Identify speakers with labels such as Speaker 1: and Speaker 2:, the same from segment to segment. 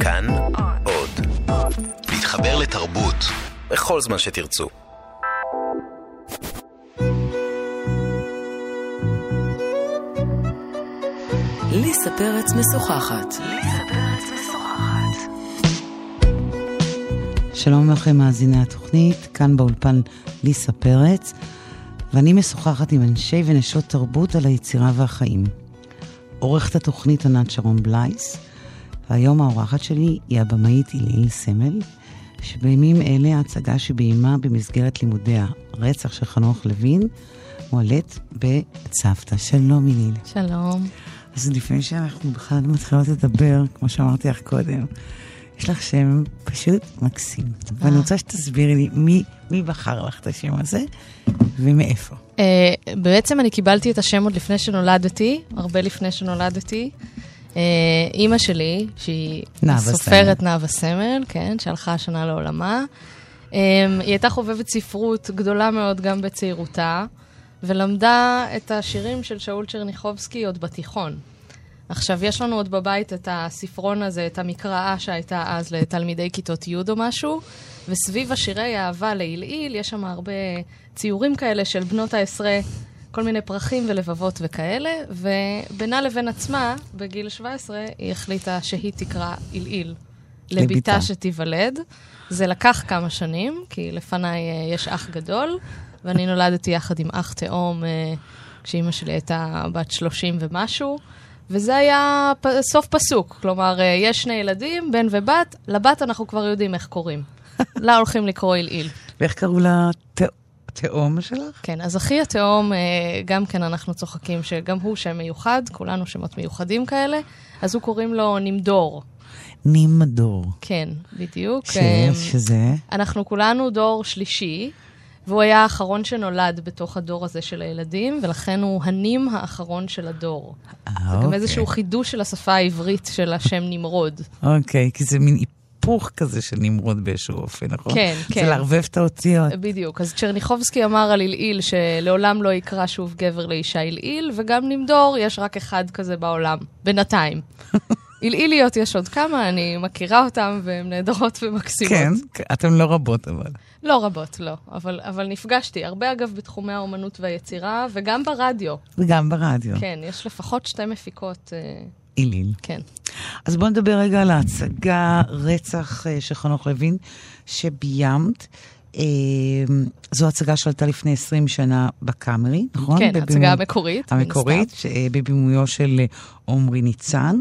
Speaker 1: כאן עוד. להתחבר לתרבות בכל זמן שתרצו.
Speaker 2: ליסה פרץ משוחחת.
Speaker 3: שלום לכם מאזיני התוכנית, כאן באולפן ליסה פרץ, ואני משוחחת עם אנשי ונשות תרבות על היצירה והחיים. עורכת התוכנית ענת שרון בלייס, והיום האורחת שלי היא הבמאית היליל סמל, שבימים אלה ההצגה שביימה במסגרת לימודי הרצח של חנוך לוין מועלית בצוותא. שלום היליל.
Speaker 4: שלום.
Speaker 3: אז לפני שאנחנו בכלל מתחילות לדבר, כמו שאמרתי לך קודם, יש לך שם פשוט מקסים. ואני רוצה שתסבירי לי מי, מי בחר לך את השם הזה ומאיפה.
Speaker 4: Uh, בעצם אני קיבלתי את השם עוד לפני שנולדתי, הרבה לפני שנולדתי. Uh, אימא שלי, שהיא סופרת נאוה סמל, כן, שהלכה השנה לעולמה. Um, היא הייתה חובבת ספרות גדולה מאוד גם בצעירותה, ולמדה את השירים של שאול צ'רניחובסקי עוד בתיכון. עכשיו, יש לנו עוד בבית את הספרון הזה, את המקראה שהייתה אז לתלמידי כיתות י' או משהו, וסביב השירי האהבה לעילעיל, יש שם הרבה ציורים כאלה של בנות העשרה, כל מיני פרחים ולבבות וכאלה, ובינה לבין עצמה, בגיל 17, היא החליטה שהיא תקרא עילעיל לביתה שתיוולד. זה לקח כמה שנים, כי לפניי אה, יש אח גדול, ואני נולדתי יחד עם אח תאום אה, כשאימא שלי הייתה בת 30 ומשהו. וזה היה פ... סוף פסוק. כלומר, אה, יש שני ילדים, בן ובת, לבת אנחנו כבר יודעים איך קוראים. לה הולכים לקרוא עילעיל.
Speaker 3: ואיך קראו לתאום שלך?
Speaker 4: כן, אז אחי התאום, אה, גם כן אנחנו צוחקים שגם הוא שם מיוחד, כולנו שמות מיוחדים כאלה, אז הוא קוראים לו נמדור.
Speaker 3: נמדור.
Speaker 4: כן, בדיוק.
Speaker 3: ש... שזה?
Speaker 4: אנחנו כולנו דור שלישי. והוא היה האחרון שנולד בתוך הדור הזה של הילדים, ולכן הוא הנים האחרון של הדור.
Speaker 3: אה,
Speaker 4: זה
Speaker 3: אוקיי.
Speaker 4: גם איזשהו חידוש של השפה העברית של השם נמרוד.
Speaker 3: אוקיי, כי זה מין היפוך כזה של נמרוד באיזשהו אופן, נכון?
Speaker 4: כן, כן.
Speaker 3: זה לערבב את האותיות.
Speaker 4: בדיוק. אז צ'רניחובסקי אמר על עילעיל שלעולם לא יקרא שוב גבר לאישה עילעיל, וגם נמדור יש רק אחד כזה בעולם, בינתיים. עילעיליות יש עוד כמה, אני מכירה אותן, והן נהדרות ומקסימות.
Speaker 3: כן, אתן לא רבות אבל.
Speaker 4: לא רבות, לא. אבל, אבל נפגשתי. הרבה, אגב, בתחומי האומנות והיצירה, וגם ברדיו.
Speaker 3: וגם ברדיו.
Speaker 4: כן, יש לפחות שתי מפיקות. אה,
Speaker 3: איליל.
Speaker 4: כן.
Speaker 3: אז בואו נדבר רגע על ההצגה רצח אה, של חנוך לוין, שביימת. אה, זו הצגה שעלתה לפני 20 שנה בקאמרי, נכון?
Speaker 4: כן, ההצגה המקורית.
Speaker 3: המקורית, בבימויו של עומרי ניצן.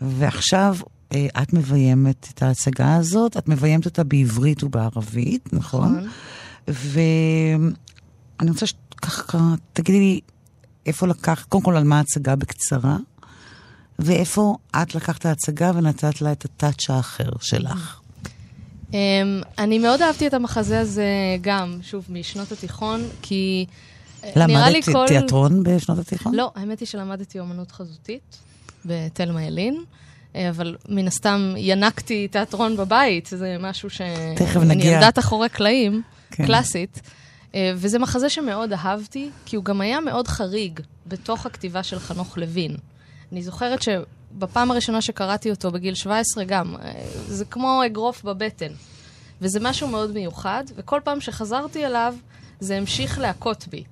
Speaker 3: ועכשיו אה, את מביימת את ההצגה הזאת, את מביימת אותה בעברית ובערבית, נכון?
Speaker 4: נכון.
Speaker 3: ואני רוצה שככה תגידי לי איפה לקחת, קודם כל על מה ההצגה בקצרה, ואיפה את לקחת ההצגה ונתת לה את הטאץ' האחר שלך.
Speaker 4: Um, אני מאוד אהבתי את המחזה הזה גם, שוב, משנות התיכון, כי אה, נראה לי כל...
Speaker 3: למדת תיאטרון בשנות התיכון?
Speaker 4: לא, האמת היא שלמדתי אומנות חזותית בתלמה ילין. אבל מן הסתם ינקתי תיאטרון בבית, זה משהו ש...
Speaker 3: תכף נגיע.
Speaker 4: אני ילדת אחורי קלעים, כן. קלאסית. וזה מחזה שמאוד אהבתי, כי הוא גם היה מאוד חריג בתוך הכתיבה של חנוך לוין. אני זוכרת שבפעם הראשונה שקראתי אותו בגיל 17 גם, זה כמו אגרוף בבטן. וזה משהו מאוד מיוחד, וכל פעם שחזרתי אליו, זה המשיך להכות בי.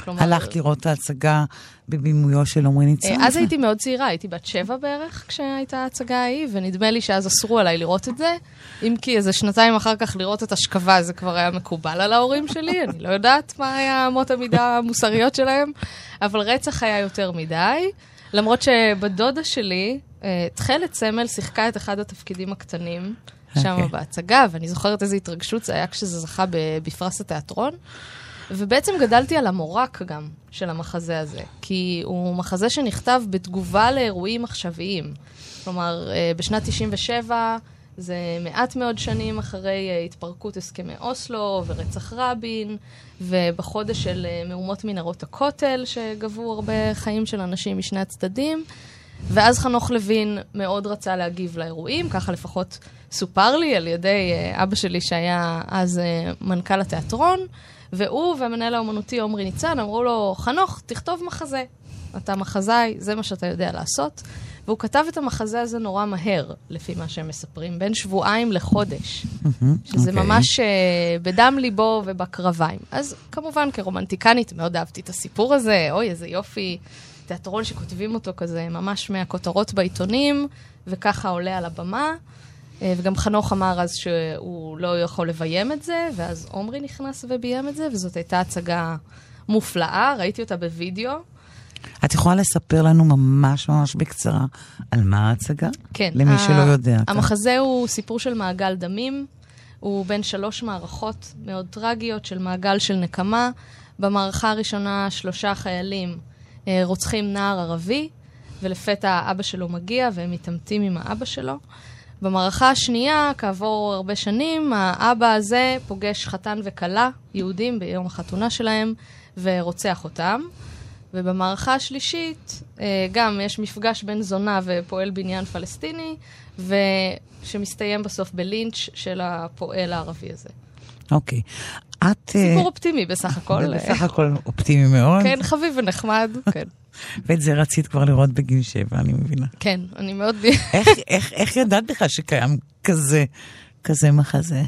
Speaker 3: כלומר... הלכת לראות את ההצגה בבימויו של עמרי ניצן?
Speaker 4: אז הייתי מאוד צעירה, הייתי בת שבע בערך כשהייתה ההצגה ההיא, ונדמה לי שאז אסרו עליי לראות את זה. אם כי איזה שנתיים אחר כך לראות את השכבה זה כבר היה מקובל על ההורים שלי, אני לא יודעת מה היה אמות המידה המוסריות שלהם, אבל רצח היה יותר מדי. למרות שבדודה שלי, תכלת סמל שיחקה את אחד התפקידים הקטנים. שם okay. בהצגה, ואני זוכרת איזו התרגשות זה היה כשזה זכה בפרס התיאטרון. ובעצם גדלתי על המורק גם של המחזה הזה, כי הוא מחזה שנכתב בתגובה לאירועים עכשוויים. כלומר, אה, בשנת 97, זה מעט מאוד שנים אחרי אה, התפרקות הסכמי אוסלו ורצח רבין, ובחודש של אה, מהומות מנהרות הכותל, שגבו הרבה חיים של אנשים משני הצדדים. ואז חנוך לוין מאוד רצה להגיב לאירועים, ככה לפחות סופר לי על ידי אבא שלי שהיה אז מנכ"ל התיאטרון. והוא והמנהל האומנותי עמרי ניצן אמרו לו, חנוך, תכתוב מחזה. אתה מחזאי, זה מה שאתה יודע לעשות. והוא כתב את המחזה הזה נורא מהר, לפי מה שהם מספרים, בין שבועיים לחודש, שזה okay. אוקיי. ממש uh, בדם ליבו ובקרביים. אז כמובן, כרומנטיקנית, מאוד אהבתי את הסיפור הזה, אוי, איזה יופי, תיאטרון שכותבים אותו כזה ממש מהכותרות בעיתונים, וככה עולה על הבמה. אה, וגם חנוך אמר אז שהוא לא יכול לביים את זה, ואז עומרי נכנס וביים את זה, וזאת הייתה הצגה מופלאה, ראיתי אותה בווידאו.
Speaker 3: את יכולה לספר לנו ממש ממש בקצרה על מה ההצגה?
Speaker 4: כן.
Speaker 3: למי שלא יודע.
Speaker 4: המחזה הוא סיפור של מעגל דמים. הוא בין שלוש מערכות מאוד טרגיות של מעגל של נקמה. במערכה הראשונה שלושה חיילים אה, רוצחים נער ערבי, ולפתע אבא שלו מגיע והם מתעמתים עם האבא שלו. במערכה השנייה, כעבור הרבה שנים, האבא הזה פוגש חתן וכלה, יהודים, ביום החתונה שלהם, ורוצח אותם. ובמערכה השלישית, אה, גם יש מפגש בין זונה ופועל בניין פלסטיני, ושמסתיים בסוף בלינץ' של הפועל הערבי הזה.
Speaker 3: אוקיי.
Speaker 4: את... סיפור uh, אופטימי בסך הכל.
Speaker 3: בסך הכל אופטימי מאוד.
Speaker 4: כן, חביב ונחמד, כן.
Speaker 3: ואת זה רצית כבר לראות בגיל שבע, אני מבינה.
Speaker 4: כן, אני מאוד...
Speaker 3: איך, איך, איך ידעת בכלל שקיים כזה, כזה מחזה?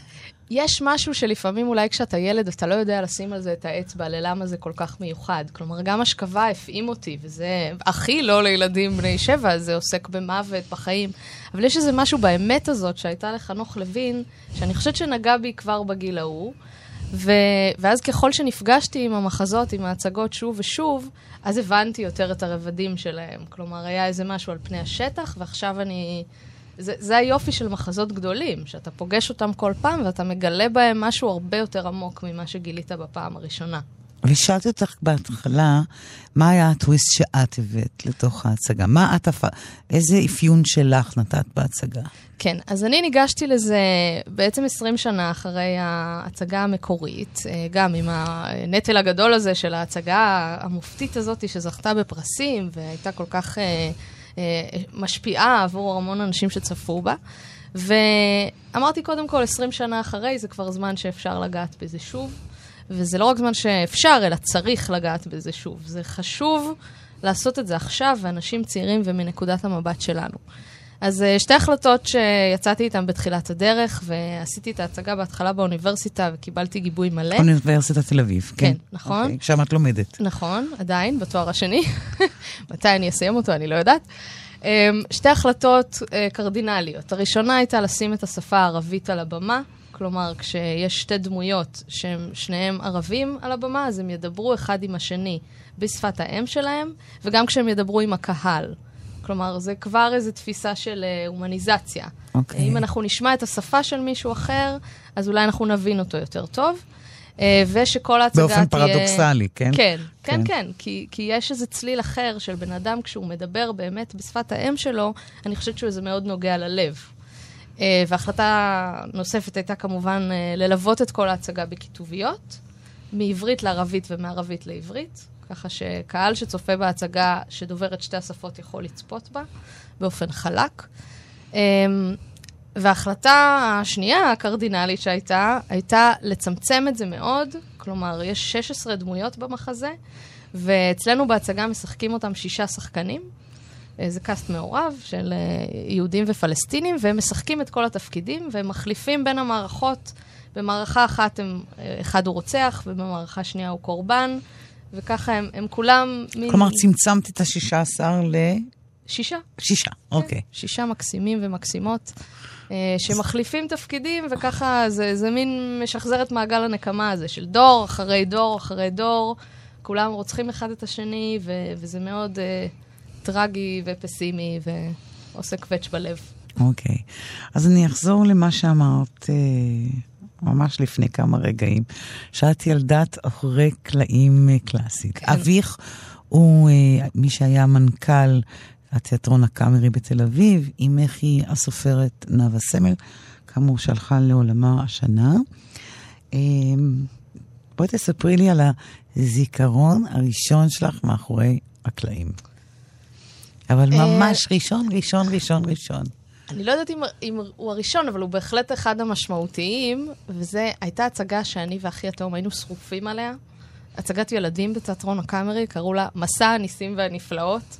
Speaker 4: יש משהו שלפעמים אולי כשאתה ילד אתה לא יודע לשים על זה את האצבע ללמה זה כל כך מיוחד. כלומר, גם השכבה הפעים אותי, וזה הכי לא לילדים בני שבע, זה עוסק במוות, בחיים. אבל יש איזה משהו באמת הזאת שהייתה לחנוך לוין, שאני חושבת שנגע בי כבר בגיל ההוא. ו... ואז ככל שנפגשתי עם המחזות, עם ההצגות שוב ושוב, אז הבנתי יותר את הרבדים שלהם. כלומר, היה איזה משהו על פני השטח, ועכשיו אני... זה, זה היופי של מחזות גדולים, שאתה פוגש אותם כל פעם ואתה מגלה בהם משהו הרבה יותר עמוק ממה שגילית בפעם הראשונה.
Speaker 3: ושאלתי אותך בהתחלה, מה היה הטוויסט שאת הבאת לתוך ההצגה? מה את, איזה אפיון שלך נתת בהצגה?
Speaker 4: כן, אז אני ניגשתי לזה בעצם 20 שנה אחרי ההצגה המקורית, אה, גם עם הנטל הגדול הזה של ההצגה המופתית הזאת שזכתה בפרסים והייתה כל כך אה, משפיעה עבור המון אנשים שצפו בה. ואמרתי קודם כל, 20 שנה אחרי, זה כבר זמן שאפשר לגעת בזה שוב. וזה לא רק זמן שאפשר, אלא צריך לגעת בזה שוב. זה חשוב לעשות את זה עכשיו, ואנשים צעירים ומנקודת המבט שלנו. אז אה, שתי החלטות שיצאתי איתן בתחילת הדרך, ועשיתי את ההצגה בהתחלה באוניברסיטה וקיבלתי גיבוי מלא.
Speaker 3: אוניברסיטת תל אביב, כן.
Speaker 4: כן, נכון. Okay, אוקיי,
Speaker 3: שם את לומדת.
Speaker 4: נכון, עדיין, בתואר השני. מתי אני אסיים אותו, אני לא יודעת. אמ, שתי החלטות אה, קרדינליות. הראשונה הייתה לשים את השפה הערבית על הבמה. כלומר, כשיש שתי דמויות שהם שניהם ערבים על הבמה, אז הם ידברו אחד עם השני בשפת האם שלהם, וגם כשהם ידברו עם הקהל. כלומר, זה כבר איזו תפיסה של uh, הומניזציה. Okay. אוקיי. אם אנחנו נשמע את השפה של מישהו אחר, אז אולי אנחנו נבין אותו יותר טוב. Uh, ושכל ההצגה
Speaker 3: תהיה... באופן פרדוקסלי, כן?
Speaker 4: כן, כן, כן, כן. כי, כי יש איזה צליל אחר של בן אדם, כשהוא מדבר באמת בשפת האם שלו, אני חושבת שזה מאוד נוגע ללב. Uh, והחלטה נוספת הייתה כמובן ללוות את כל ההצגה בכיתוביות, מעברית לערבית ומערבית לעברית. ככה שקהל שצופה בהצגה שדובר את שתי השפות יכול לצפות בה באופן חלק. אמ, וההחלטה השנייה הקרדינלית שהייתה, הייתה לצמצם את זה מאוד, כלומר, יש 16 דמויות במחזה, ואצלנו בהצגה משחקים אותם שישה שחקנים. זה קאסט מעורב של אה, יהודים ופלסטינים, והם משחקים את כל התפקידים, והם מחליפים בין המערכות. במערכה אחת הם, אה, אחד הוא רוצח, ובמערכה שנייה הוא קורבן. וככה הם, הם כולם...
Speaker 3: מין... כלומר, צמצמת את השישה עשר ל...
Speaker 4: שישה.
Speaker 3: שישה, כן, אוקיי.
Speaker 4: שישה מקסימים ומקסימות, אה, שמחליפים תפקידים, וככה זה, זה מין משחזר את מעגל הנקמה הזה, של דור אחרי דור אחרי דור, כולם רוצחים אחד את השני, ו, וזה מאוד אה, טרגי ופסימי, ועושה קווץ' בלב.
Speaker 3: אוקיי. אז אני אחזור למה שאמרת. אה... ממש לפני כמה רגעים, שאת ילדת אחרי קלעים אה, קלאסית. כן. אביך הוא אה, מי שהיה מנכ"ל התיאטרון הקאמרי בתל אביב, אמך היא הסופרת נאוה סמל, כאמור שהלכה לעולמה השנה. אה, בואי תספרי לי על הזיכרון הראשון שלך מאחורי הקלעים. אבל ממש ראשון, ראשון, ראשון, ראשון.
Speaker 4: אני לא יודעת אם, אם הוא הראשון, אבל הוא בהחלט אחד המשמעותיים, וזו הייתה הצגה שאני ואחי התאום היינו שרופים עליה. הצגת ילדים בתיאטרון הקאמרי, קראו לה מסע הניסים והנפלאות.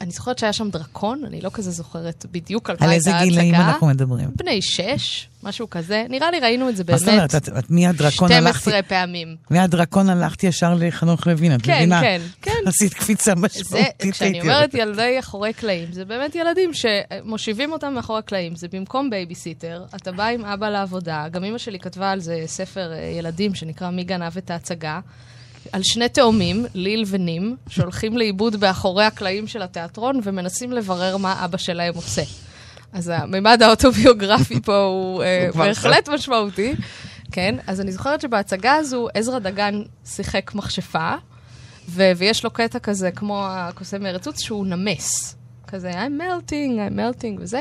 Speaker 4: אני זוכרת שהיה שם דרקון, אני לא כזה זוכרת בדיוק על מה
Speaker 3: הייתה ההצגה. על איזה גילאים אנחנו מדברים?
Speaker 4: בני שש, משהו כזה. נראה לי ראינו את זה באמת.
Speaker 3: מה זאת אומרת? את מהדרקון
Speaker 4: הלכתי... 12 פעמים.
Speaker 3: מהדרקון הלכתי ישר לחנוך לוין, את
Speaker 4: כן,
Speaker 3: מבינה?
Speaker 4: כן, כן.
Speaker 3: עשית קפיצה משמעותית.
Speaker 4: זה, כשאני אומרת ילדי אחורי קלעים, זה באמת ילדים שמושיבים אותם מאחורי הקלעים. זה במקום בייביסיטר, אתה בא עם אבא לעבודה. גם אמא שלי כתבה על זה ספר אה, ילדים שנקרא מי גנב את ההצגה. על שני תאומים, ליל ונים, שהולכים לאיבוד באחורי הקלעים של התיאטרון ומנסים לברר מה אבא שלהם עושה. אז הממד האוטוביוגרפי פה הוא uh, בהחלט משמעותי. כן, אז אני זוכרת שבהצגה הזו עזרא דגן שיחק מכשפה, ו- ויש לו קטע כזה, כמו הקוסם מארצוץ, שהוא נמס. כזה, I'm melting, I'm melting וזה.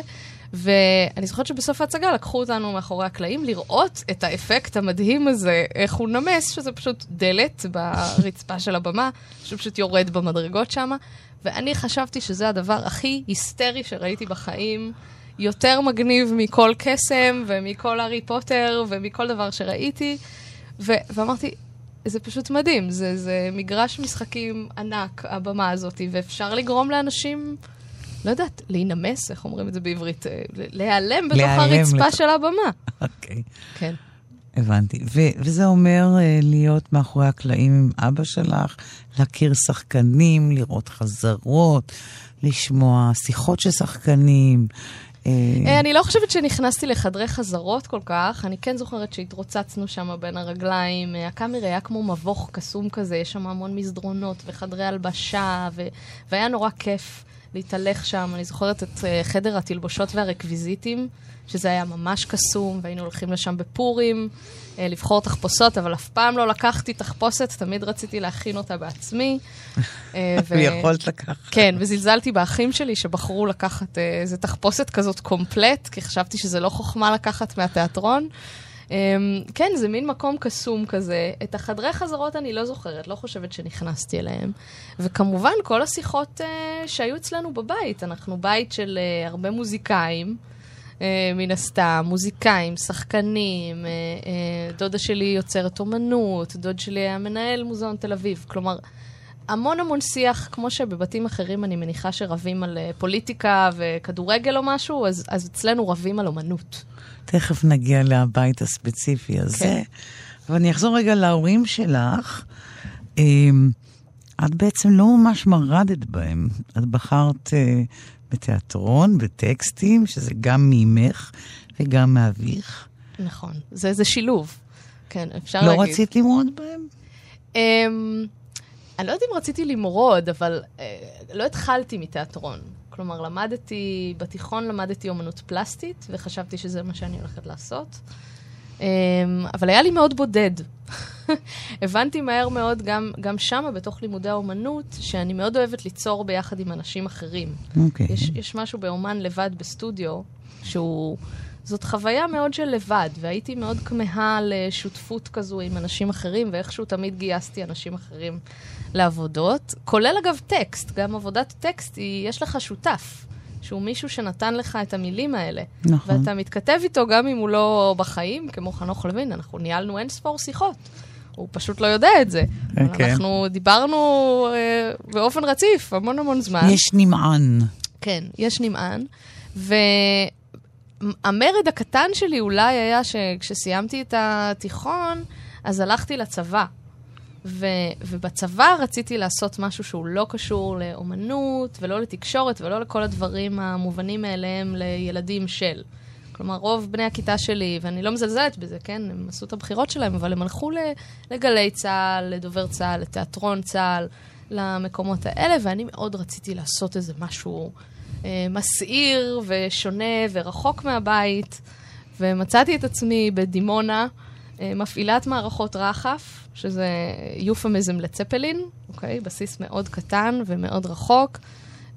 Speaker 4: ואני זוכרת שבסוף ההצגה לקחו אותנו מאחורי הקלעים לראות את האפקט המדהים הזה, איך הוא נמס, שזה פשוט דלת ברצפה של הבמה, שפשוט יורד במדרגות שם. ואני חשבתי שזה הדבר הכי היסטרי שראיתי בחיים. יותר מגניב מכל קסם ומכל הארי פוטר ומכל דבר שראיתי. ו- ואמרתי, זה פשוט מדהים, זה, זה מגרש משחקים ענק, הבמה הזאת, ואפשר לגרום לאנשים, לא יודעת, להינמס, איך אומרים את זה בעברית? אה, להיעלם בתוך הרצפה לת... של הבמה.
Speaker 3: אוקיי. Okay.
Speaker 4: כן.
Speaker 3: הבנתי. ו- וזה אומר uh, להיות מאחורי הקלעים עם אבא שלך, להכיר שחקנים, לראות חזרות, לשמוע שיחות של שחקנים,
Speaker 4: אה, אני לא חושבת שנכנסתי לחדרי חזרות כל כך, אני כן זוכרת שהתרוצצנו שם בין הרגליים. הקאמרי היה כמו מבוך קסום כזה, יש שם המון מסדרונות וחדרי הלבשה, ו... והיה נורא כיף להתהלך שם. אני זוכרת את חדר התלבושות והרקוויזיטים. שזה היה ממש קסום, והיינו הולכים לשם בפורים, אה, לבחור תחפושות, אבל אף פעם לא לקחתי תחפושת, תמיד רציתי להכין אותה בעצמי.
Speaker 3: אה, ויכולת לקחת.
Speaker 4: כן, וזלזלתי באחים שלי שבחרו לקחת אה, איזה תחפושת כזאת קומפלט, כי חשבתי שזה לא חוכמה לקחת מהתיאטרון. כן, זה מין מקום קסום כזה. את החדרי חזרות אני לא זוכרת, לא חושבת שנכנסתי אליהם. וכמובן, כל השיחות שהיו אצלנו בבית, אנחנו בית של הרבה מוזיקאים. אה, מן הסתם, מוזיקאים, שחקנים, אה, אה, דודה שלי יוצרת אומנות, דוד שלי היה מנהל מוזיאון תל אביב. כלומר, המון המון שיח, כמו שבבתים אחרים אני מניחה שרבים על פוליטיקה וכדורגל או משהו, אז, אז אצלנו רבים על אומנות.
Speaker 3: תכף נגיע לבית הספציפי הזה. כן. אבל אני אחזור רגע להורים שלך. את בעצם לא ממש מרדת בהם. את בחרת בתיאטרון, בטקסטים, שזה גם ממך וגם מאביך.
Speaker 4: נכון, זה איזה שילוב. כן, אפשר
Speaker 3: לא
Speaker 4: להגיד.
Speaker 3: לא רצית למרוד בהם?
Speaker 4: אני לא יודעת אם רציתי למרוד, אבל uh, לא התחלתי מתיאטרון. כלומר, למדתי, בתיכון למדתי אומנות פלסטית, וחשבתי שזה מה שאני הולכת לעשות. Um, אבל היה לי מאוד בודד. הבנתי מהר מאוד, גם, גם שם, בתוך לימודי האומנות, שאני מאוד אוהבת ליצור ביחד עם אנשים אחרים.
Speaker 3: Okay. אוקיי.
Speaker 4: יש, יש משהו באומן לבד בסטודיו, שהוא... זאת חוויה מאוד של לבד, והייתי מאוד כמהה לשותפות כזו עם אנשים אחרים, ואיכשהו תמיד גייסתי אנשים אחרים לעבודות. כולל אגב טקסט, גם עבודת טקסט, היא, יש לך שותף. שהוא מישהו שנתן לך את המילים האלה.
Speaker 3: נכון.
Speaker 4: ואתה מתכתב איתו גם אם הוא לא בחיים, כמו חנוך לוין, אנחנו ניהלנו אין ספור שיחות. הוא פשוט לא יודע את זה. Okay. כן. אנחנו דיברנו אה, באופן רציף, המון המון זמן.
Speaker 3: יש נמען.
Speaker 4: כן, יש נמען. והמרד הקטן שלי אולי היה שכשסיימתי את התיכון, אז הלכתי לצבא. ו, ובצבא רציתי לעשות משהו שהוא לא קשור לאומנות, ולא לתקשורת, ולא לכל הדברים המובנים מאליהם לילדים של. כלומר, רוב בני הכיתה שלי, ואני לא מזלזלת בזה, כן? הם עשו את הבחירות שלהם, אבל הם הלכו לגלי צה"ל, לדובר צה"ל, לתיאטרון צה"ל, למקומות האלה, ואני מאוד רציתי לעשות איזה משהו אה, מסעיר ושונה ורחוק מהבית, ומצאתי את עצמי בדימונה. אה, מפעילת מערכות רחף, שזה יופמיזם לצפלין, אוקיי? בסיס מאוד קטן ומאוד רחוק.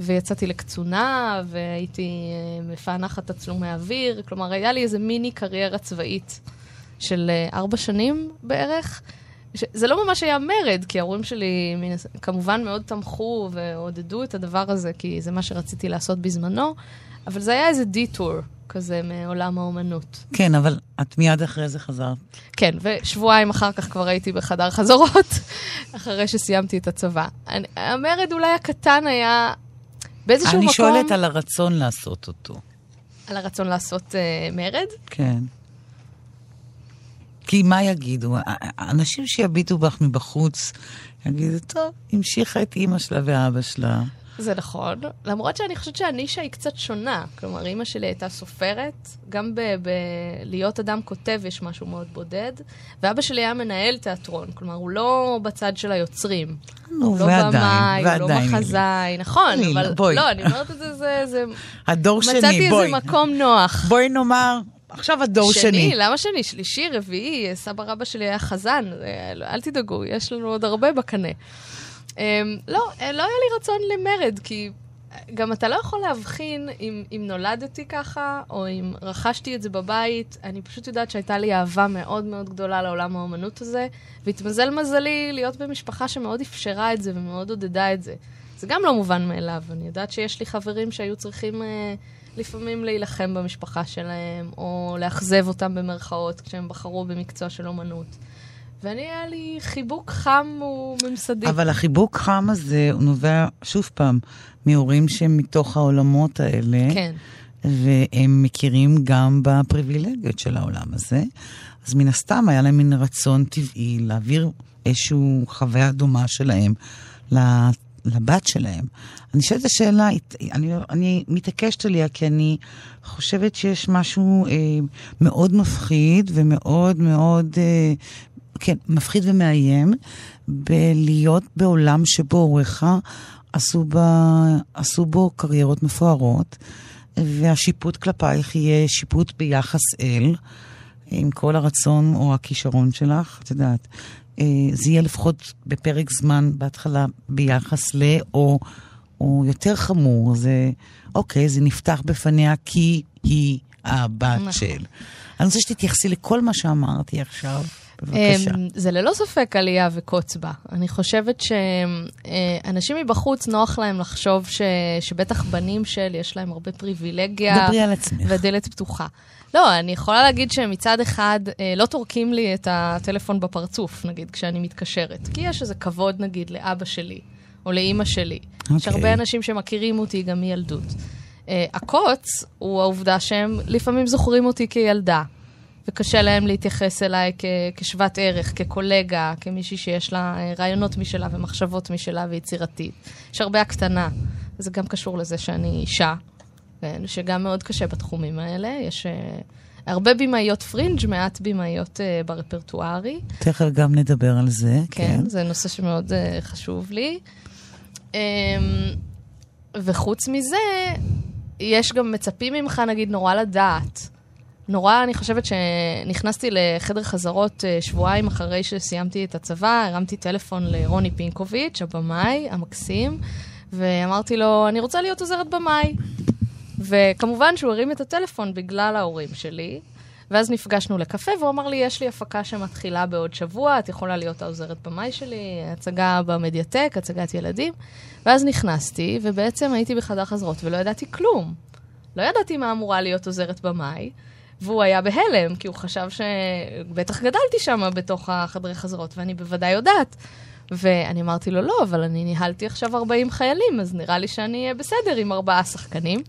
Speaker 4: ויצאתי לקצונה, והייתי אה, מפענחת תצלומי אוויר. כלומר, היה לי איזה מיני קריירה צבאית של אה, ארבע שנים בערך. זה לא ממש היה מרד, כי ההורים שלי כמובן מאוד תמכו ועודדו את הדבר הזה, כי זה מה שרציתי לעשות בזמנו, אבל זה היה איזה דיטור כזה מעולם האומנות.
Speaker 3: כן, אבל את מיד אחרי זה חזרת.
Speaker 4: כן, ושבועיים אחר כך כבר הייתי בחדר חזרות, אחרי שסיימתי את הצבא. אני, המרד אולי הקטן היה באיזשהו
Speaker 3: אני
Speaker 4: מקום...
Speaker 3: אני שואלת על הרצון לעשות אותו.
Speaker 4: על הרצון לעשות uh, מרד?
Speaker 3: כן. כי מה יגידו? אנשים שיביטו בך מבחוץ, יגידו, טוב, המשיכה את אימא שלה ואבא שלה.
Speaker 4: זה נכון, למרות שאני חושבת שהנישה היא קצת שונה. כלומר, אימא שלי הייתה סופרת, גם בלהיות אדם כותב יש משהו מאוד בודד, ואבא שלי היה מנהל תיאטרון, כלומר, הוא לא בצד של היוצרים.
Speaker 3: נו,
Speaker 4: לא
Speaker 3: ועדיין,
Speaker 4: במאי,
Speaker 3: ועדיין.
Speaker 4: הוא לא מחזאי, נכון,
Speaker 3: אני,
Speaker 4: אבל...
Speaker 3: בואי.
Speaker 4: לא, אני אומרת את זה, זה... זה...
Speaker 3: הדור שני,
Speaker 4: מצאתי
Speaker 3: בואי.
Speaker 4: איזה מקום נוח.
Speaker 3: בואי נאמר, עכשיו הדור שני.
Speaker 4: שני, למה שני? שלישי, רביעי, סבא רבא שלי היה חזן, אל תדאגו, יש לנו עוד הרבה בקנה. Um, לא, לא היה לי רצון למרד, כי גם אתה לא יכול להבחין אם, אם נולדתי ככה, או אם רכשתי את זה בבית. אני פשוט יודעת שהייתה לי אהבה מאוד מאוד גדולה לעולם האומנות הזה, והתמזל מזלי להיות במשפחה שמאוד אפשרה את זה ומאוד עודדה את זה. זה גם לא מובן מאליו. אני יודעת שיש לי חברים שהיו צריכים uh, לפעמים להילחם במשפחה שלהם, או לאכזב אותם במרכאות כשהם בחרו במקצוע של אומנות. ואני, היה לי חיבוק חם וממסדי.
Speaker 3: אבל החיבוק חם הזה, הוא נובע, שוב פעם, מהורים שהם מתוך העולמות האלה.
Speaker 4: כן.
Speaker 3: והם מכירים גם בפריבילגיות של העולם הזה. אז מן הסתם היה להם מין רצון טבעי להעביר איזושהי חוויה דומה שלהם לבת שלהם. אני שואלת את השאלה, אני, אני מתעקשת עליה כי אני חושבת שיש משהו אה, מאוד מפחיד ומאוד מאוד אה, כן, מפחיד ומאיים בלהיות בעולם שבו הוריך עשו, בה, עשו בו קריירות מפוארות, והשיפוט כלפייך יהיה שיפוט ביחס אל, עם כל הרצון או הכישרון שלך, את יודעת. אה, זה יהיה לפחות בפרק זמן בהתחלה ביחס ל, או, או יותר חמור, זה, אוקיי, זה נפתח בפניה כי היא הבת נכון. של. אני רוצה שתתייחסי לכל מה שאמרתי עכשיו. בבקשה.
Speaker 4: אמ, זה ללא ספק עלייה וקוץ בה. אני חושבת שאנשים מבחוץ, נוח להם לחשוב ש... שבטח בנים של, יש להם הרבה פריבילגיה.
Speaker 3: דברי על עצמך.
Speaker 4: ודלת פתוחה. לא, אני יכולה להגיד שמצד אחד אה, לא טורקים לי את הטלפון בפרצוף, נגיד, כשאני מתקשרת. כי יש איזה כבוד, נגיד, לאבא שלי, או לאימא שלי. Okay. יש הרבה
Speaker 3: אוקיי.
Speaker 4: אנשים שמכירים אותי גם מילדות. Uh, הקוץ הוא העובדה שהם לפעמים זוכרים אותי כילדה. וקשה להם להתייחס אליי כ- כשוות ערך, כקולגה, כמישהי שיש לה אה, רעיונות משלה ומחשבות משלה ויצירתית. יש הרבה הקטנה. זה גם קשור לזה שאני אישה, כן, שגם מאוד קשה בתחומים האלה. יש uh, הרבה במאיות פרינג', מעט במאיות uh, ברפרטוארי.
Speaker 3: תכף גם נדבר על זה,
Speaker 4: כן. כן, זה נושא שמאוד uh, חשוב לי. Um, וחוץ מזה, יש גם מצפים ממך, נגיד, נורא לדעת. נורא, אני חושבת שנכנסתי לחדר חזרות אה, שבועיים אחרי שסיימתי את הצבא, הרמתי טלפון לרוני פינקוביץ', הבמאי המקסים, ואמרתי לו, אני רוצה להיות עוזרת במאי. וכמובן שהוא הרים את הטלפון בגלל ההורים שלי, ואז נפגשנו לקפה, והוא אמר לי, יש לי הפקה שמתחילה בעוד שבוע, את יכולה להיות העוזרת במאי שלי, הצגה במדיאטק, הצגת ילדים. ואז נכנסתי, ובעצם הייתי בחדר חזרות ולא ידעתי כלום. לא ידעתי מה אמורה להיות עוזרת במאי. והוא היה בהלם, כי הוא חשב שבטח גדלתי שם בתוך החדרי חזרות, ואני בוודאי יודעת. ואני אמרתי לו, לא, אבל אני ניהלתי עכשיו 40 חיילים, אז נראה לי שאני אהיה בסדר עם ארבעה שחקנים.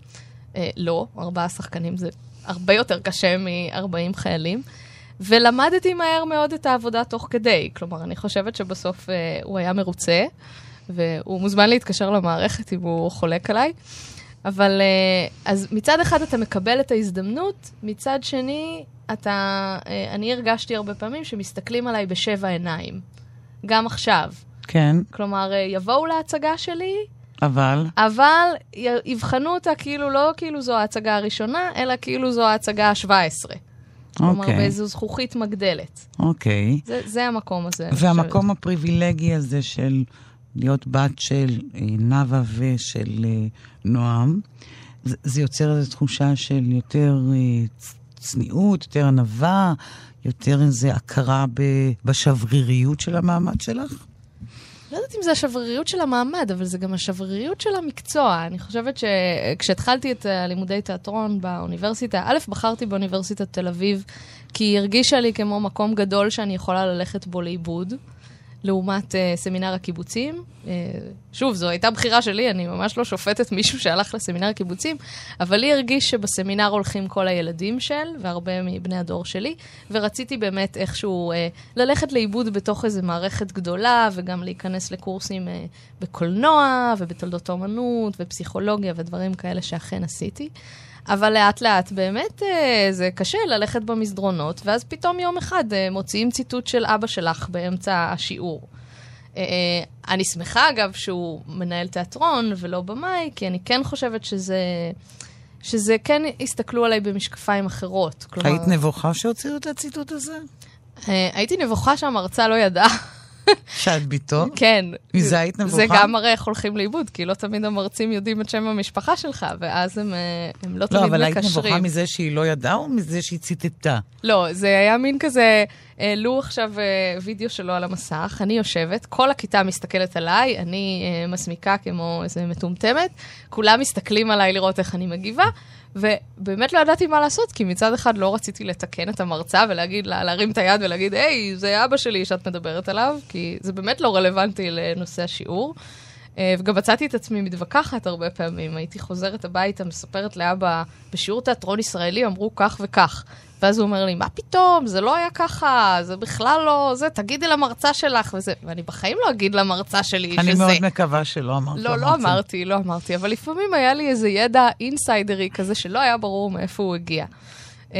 Speaker 4: אה, לא, ארבעה שחקנים זה הרבה יותר קשה מ-40 חיילים. ולמדתי מהר מאוד את העבודה תוך כדי. כלומר, אני חושבת שבסוף אה, הוא היה מרוצה, והוא מוזמן להתקשר למערכת אם הוא חולק עליי. אבל אה, אז מצד אחד אתה מקבל את ההזדמנות, מצד שני, אתה, אה, אני הרגשתי הרבה פעמים שמסתכלים עליי בשבע עיניים. גם עכשיו.
Speaker 3: כן.
Speaker 4: כלומר, אה, יבואו להצגה שלי,
Speaker 3: אבל?
Speaker 4: אבל יבחנו אותה כאילו לא כאילו זו ההצגה הראשונה, אלא כאילו זו ההצגה ה-17. אוקיי. כלומר, באיזו זכוכית מגדלת.
Speaker 3: אוקיי.
Speaker 4: זה, זה המקום הזה.
Speaker 3: והמקום. הפריבילגי הזה של להיות בת של נאוה ושל נועם, זה, יוצר איזו תחושה של יותר צניעות, יותר ענווה, יותר איזו הכרה בשבריריות של המעמד שלך?
Speaker 4: לא יודעת אם זה השבריריות של המעמד, אבל זה גם השבריריות של המקצוע. אני חושבת שכשהתחלתי את לימודי תיאטרון באוניברסיטה, א', בחרתי באוניברסיטת תל אביב, כי היא הרגישה לי כמו מקום גדול שאני יכולה ללכת בו לאיבוד. לעומת uh, סמינר הקיבוצים. Uh, שוב, זו הייתה בחירה שלי, אני ממש לא שופטת מישהו שהלך לסמינר הקיבוצים, אבל לי הרגיש שבסמינר הולכים כל הילדים של, והרבה מבני הדור שלי, ורציתי באמת איכשהו uh, ללכת לאיבוד בתוך איזו מערכת גדולה, וגם להיכנס לקורסים uh, בקולנוע, ובתולדות האומנות, ופסיכולוגיה, ודברים כאלה שאכן עשיתי. אבל לאט לאט באמת אה, זה קשה ללכת במסדרונות, ואז פתאום יום אחד אה, מוציאים ציטוט של אבא שלך באמצע השיעור. אה, אני שמחה, אגב, שהוא מנהל תיאטרון ולא במאי, כי אני כן חושבת שזה... שזה כן הסתכלו עליי במשקפיים אחרות.
Speaker 3: כלומר... היית נבוכה שהוציאו את הציטוט הזה?
Speaker 4: הייתי נבוכה שהמרצה לא ידעה.
Speaker 3: שאת ביתו?
Speaker 4: כן.
Speaker 3: מזה היית נבוכה?
Speaker 4: זה גם מראה איך הולכים לאיבוד, כי לא תמיד המרצים יודעים את שם המשפחה שלך, ואז הם, אה, הם לא, לא תמיד מקשרים.
Speaker 3: לא, אבל היית נבוכה מזה שהיא לא ידעה או מזה שהיא ציטטה?
Speaker 4: לא, זה היה מין כזה, העלו עכשיו אה, וידאו שלו על המסך, אני יושבת, כל הכיתה מסתכלת עליי, אני אה, מסמיקה כמו איזה מטומטמת, כולם מסתכלים עליי לראות איך אני מגיבה. ובאמת לא ידעתי מה לעשות, כי מצד אחד לא רציתי לתקן את המרצה ולהגיד לה, להרים את היד ולהגיד, היי, זה אבא שלי שאת מדברת עליו, כי זה באמת לא רלוונטי לנושא השיעור. אה, וגם מצאתי את עצמי מתווכחת הרבה פעמים. הייתי חוזרת הביתה, מספרת לאבא, בשיעור תיאטרון ישראלי אמרו כך וכך. ואז הוא אומר לי, מה פתאום, זה לא היה ככה, זה בכלל לא, זה, תגידי למרצה שלך וזה. ואני בחיים לא אגיד למרצה שלי
Speaker 3: אני
Speaker 4: שזה...
Speaker 3: אני מאוד מקווה שלא אמרת
Speaker 4: לא, לא אמרתי, לא אמרתי, אבל לפעמים היה לי איזה ידע אינסיידרי כזה שלא היה ברור מאיפה הוא הגיע. Um,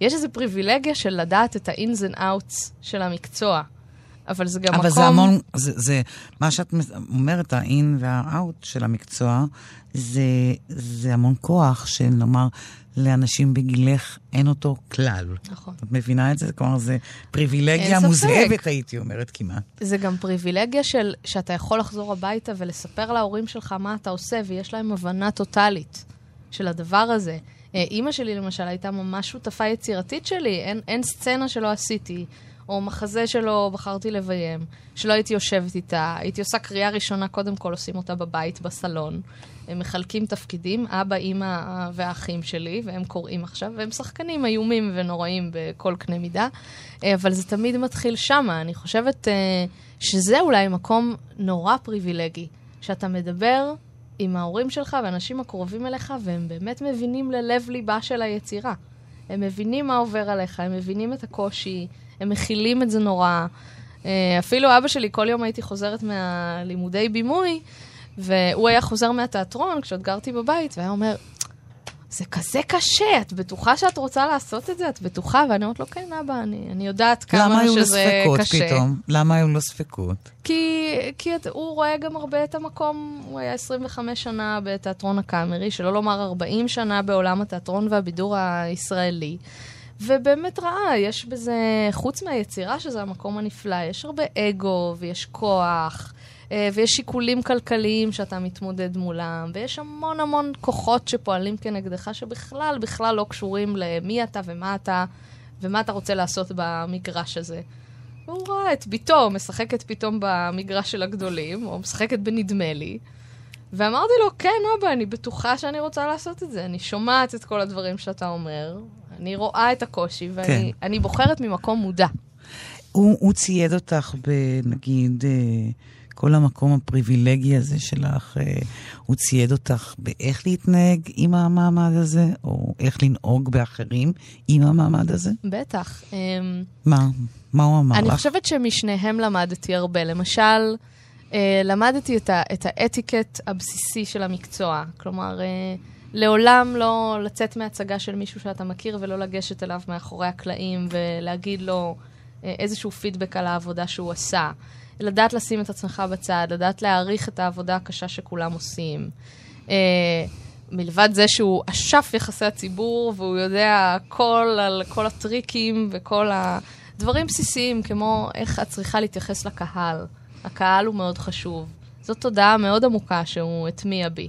Speaker 4: יש איזו פריבילגיה של לדעת את ה-ins and outs של המקצוע. אבל זה גם
Speaker 3: אבל
Speaker 4: מקום...
Speaker 3: אבל זה המון, זה, זה, מה שאת אומרת, ה-in וה-out של המקצוע, זה, זה המון כוח של, נאמר, לאנשים בגילך אין אותו כלל.
Speaker 4: נכון.
Speaker 3: את מבינה את זה? כלומר, זה פריבילגיה מוזהבת, הייתי אומרת כמעט.
Speaker 4: זה גם פריבילגיה של שאתה יכול לחזור הביתה ולספר להורים שלך מה אתה עושה, ויש להם הבנה טוטאלית של הדבר הזה. אה, אימא שלי, למשל, הייתה ממש שותפה יצירתית שלי, אין, אין סצנה שלא עשיתי. או מחזה שלא בחרתי לביים, שלא הייתי יושבת איתה, הייתי עושה קריאה ראשונה, קודם כל עושים אותה בבית, בסלון. הם מחלקים תפקידים, אבא, אימא והאחים שלי, והם קוראים עכשיו, והם שחקנים איומים ונוראים בכל קנה מידה, אה, אבל זה תמיד מתחיל שמה. אני חושבת אה, שזה אולי מקום נורא פריבילגי, שאתה מדבר עם ההורים שלך ואנשים הקרובים אליך, והם באמת מבינים ללב ליבה של היצירה. הם מבינים מה עובר עליך, הם מבינים את הקושי, הם מכילים את זה נורא. אה, אפילו אבא שלי, כל יום הייתי חוזרת מהלימודי בימוי, והוא היה חוזר מהתיאטרון כשעוד גרתי בבית, והיה אומר, זה כזה קשה, את בטוחה שאת רוצה לעשות את זה? את בטוחה? ואני אומרת לו, כן, אבא, אני, אני יודעת כמה שזה קשה. למה היו לו ספקות פתאום?
Speaker 3: למה היו לו ספקות?
Speaker 4: כי, כי את, הוא רואה גם הרבה את המקום, הוא היה 25 שנה בתיאטרון הקאמרי, שלא לומר 40 שנה בעולם התיאטרון והבידור הישראלי. ובאמת ראה, יש בזה, חוץ מהיצירה שזה המקום הנפלא, יש הרבה אגו ויש כוח. אה, ויש שיקולים כלכליים שאתה מתמודד מולם, ויש המון המון כוחות שפועלים כנגדך, שבכלל, בכלל לא קשורים למי אתה ומה אתה, ומה אתה רוצה לעשות במגרש הזה. והוא ראה את ביתו משחקת פתאום במגרש של הגדולים, או משחקת בנדמה לי. ואמרתי לו, כן, אבא, אני בטוחה שאני רוצה לעשות את זה. אני שומעת את כל הדברים שאתה אומר, אני רואה את הקושי, ואני כן. בוחרת ממקום מודע.
Speaker 3: הוא, הוא צייד אותך בנגיד... אה... כל המקום הפריבילגי הזה שלך, אה, הוא צייד אותך באיך להתנהג עם המעמד הזה, או איך לנהוג באחרים עם המעמד הזה?
Speaker 4: בטח. אמ,
Speaker 3: מה? מה הוא אמר
Speaker 4: אני
Speaker 3: לך?
Speaker 4: אני חושבת שמשניהם למדתי הרבה. למשל, למדתי את, ה- את האתיקט הבסיסי של המקצוע. כלומר, אה, לעולם לא לצאת מהצגה של מישהו שאתה מכיר ולא לגשת אליו מאחורי הקלעים ולהגיד לו איזשהו פידבק על העבודה שהוא עשה. לדעת לשים את עצמך בצד, לדעת להעריך את העבודה הקשה שכולם עושים. Uh, מלבד זה שהוא אשף יחסי הציבור, והוא יודע הכל על כל הטריקים וכל הדברים בסיסיים, כמו איך את צריכה להתייחס לקהל. הקהל הוא מאוד חשוב. זאת תודעה מאוד עמוקה שהוא הטמיע בי.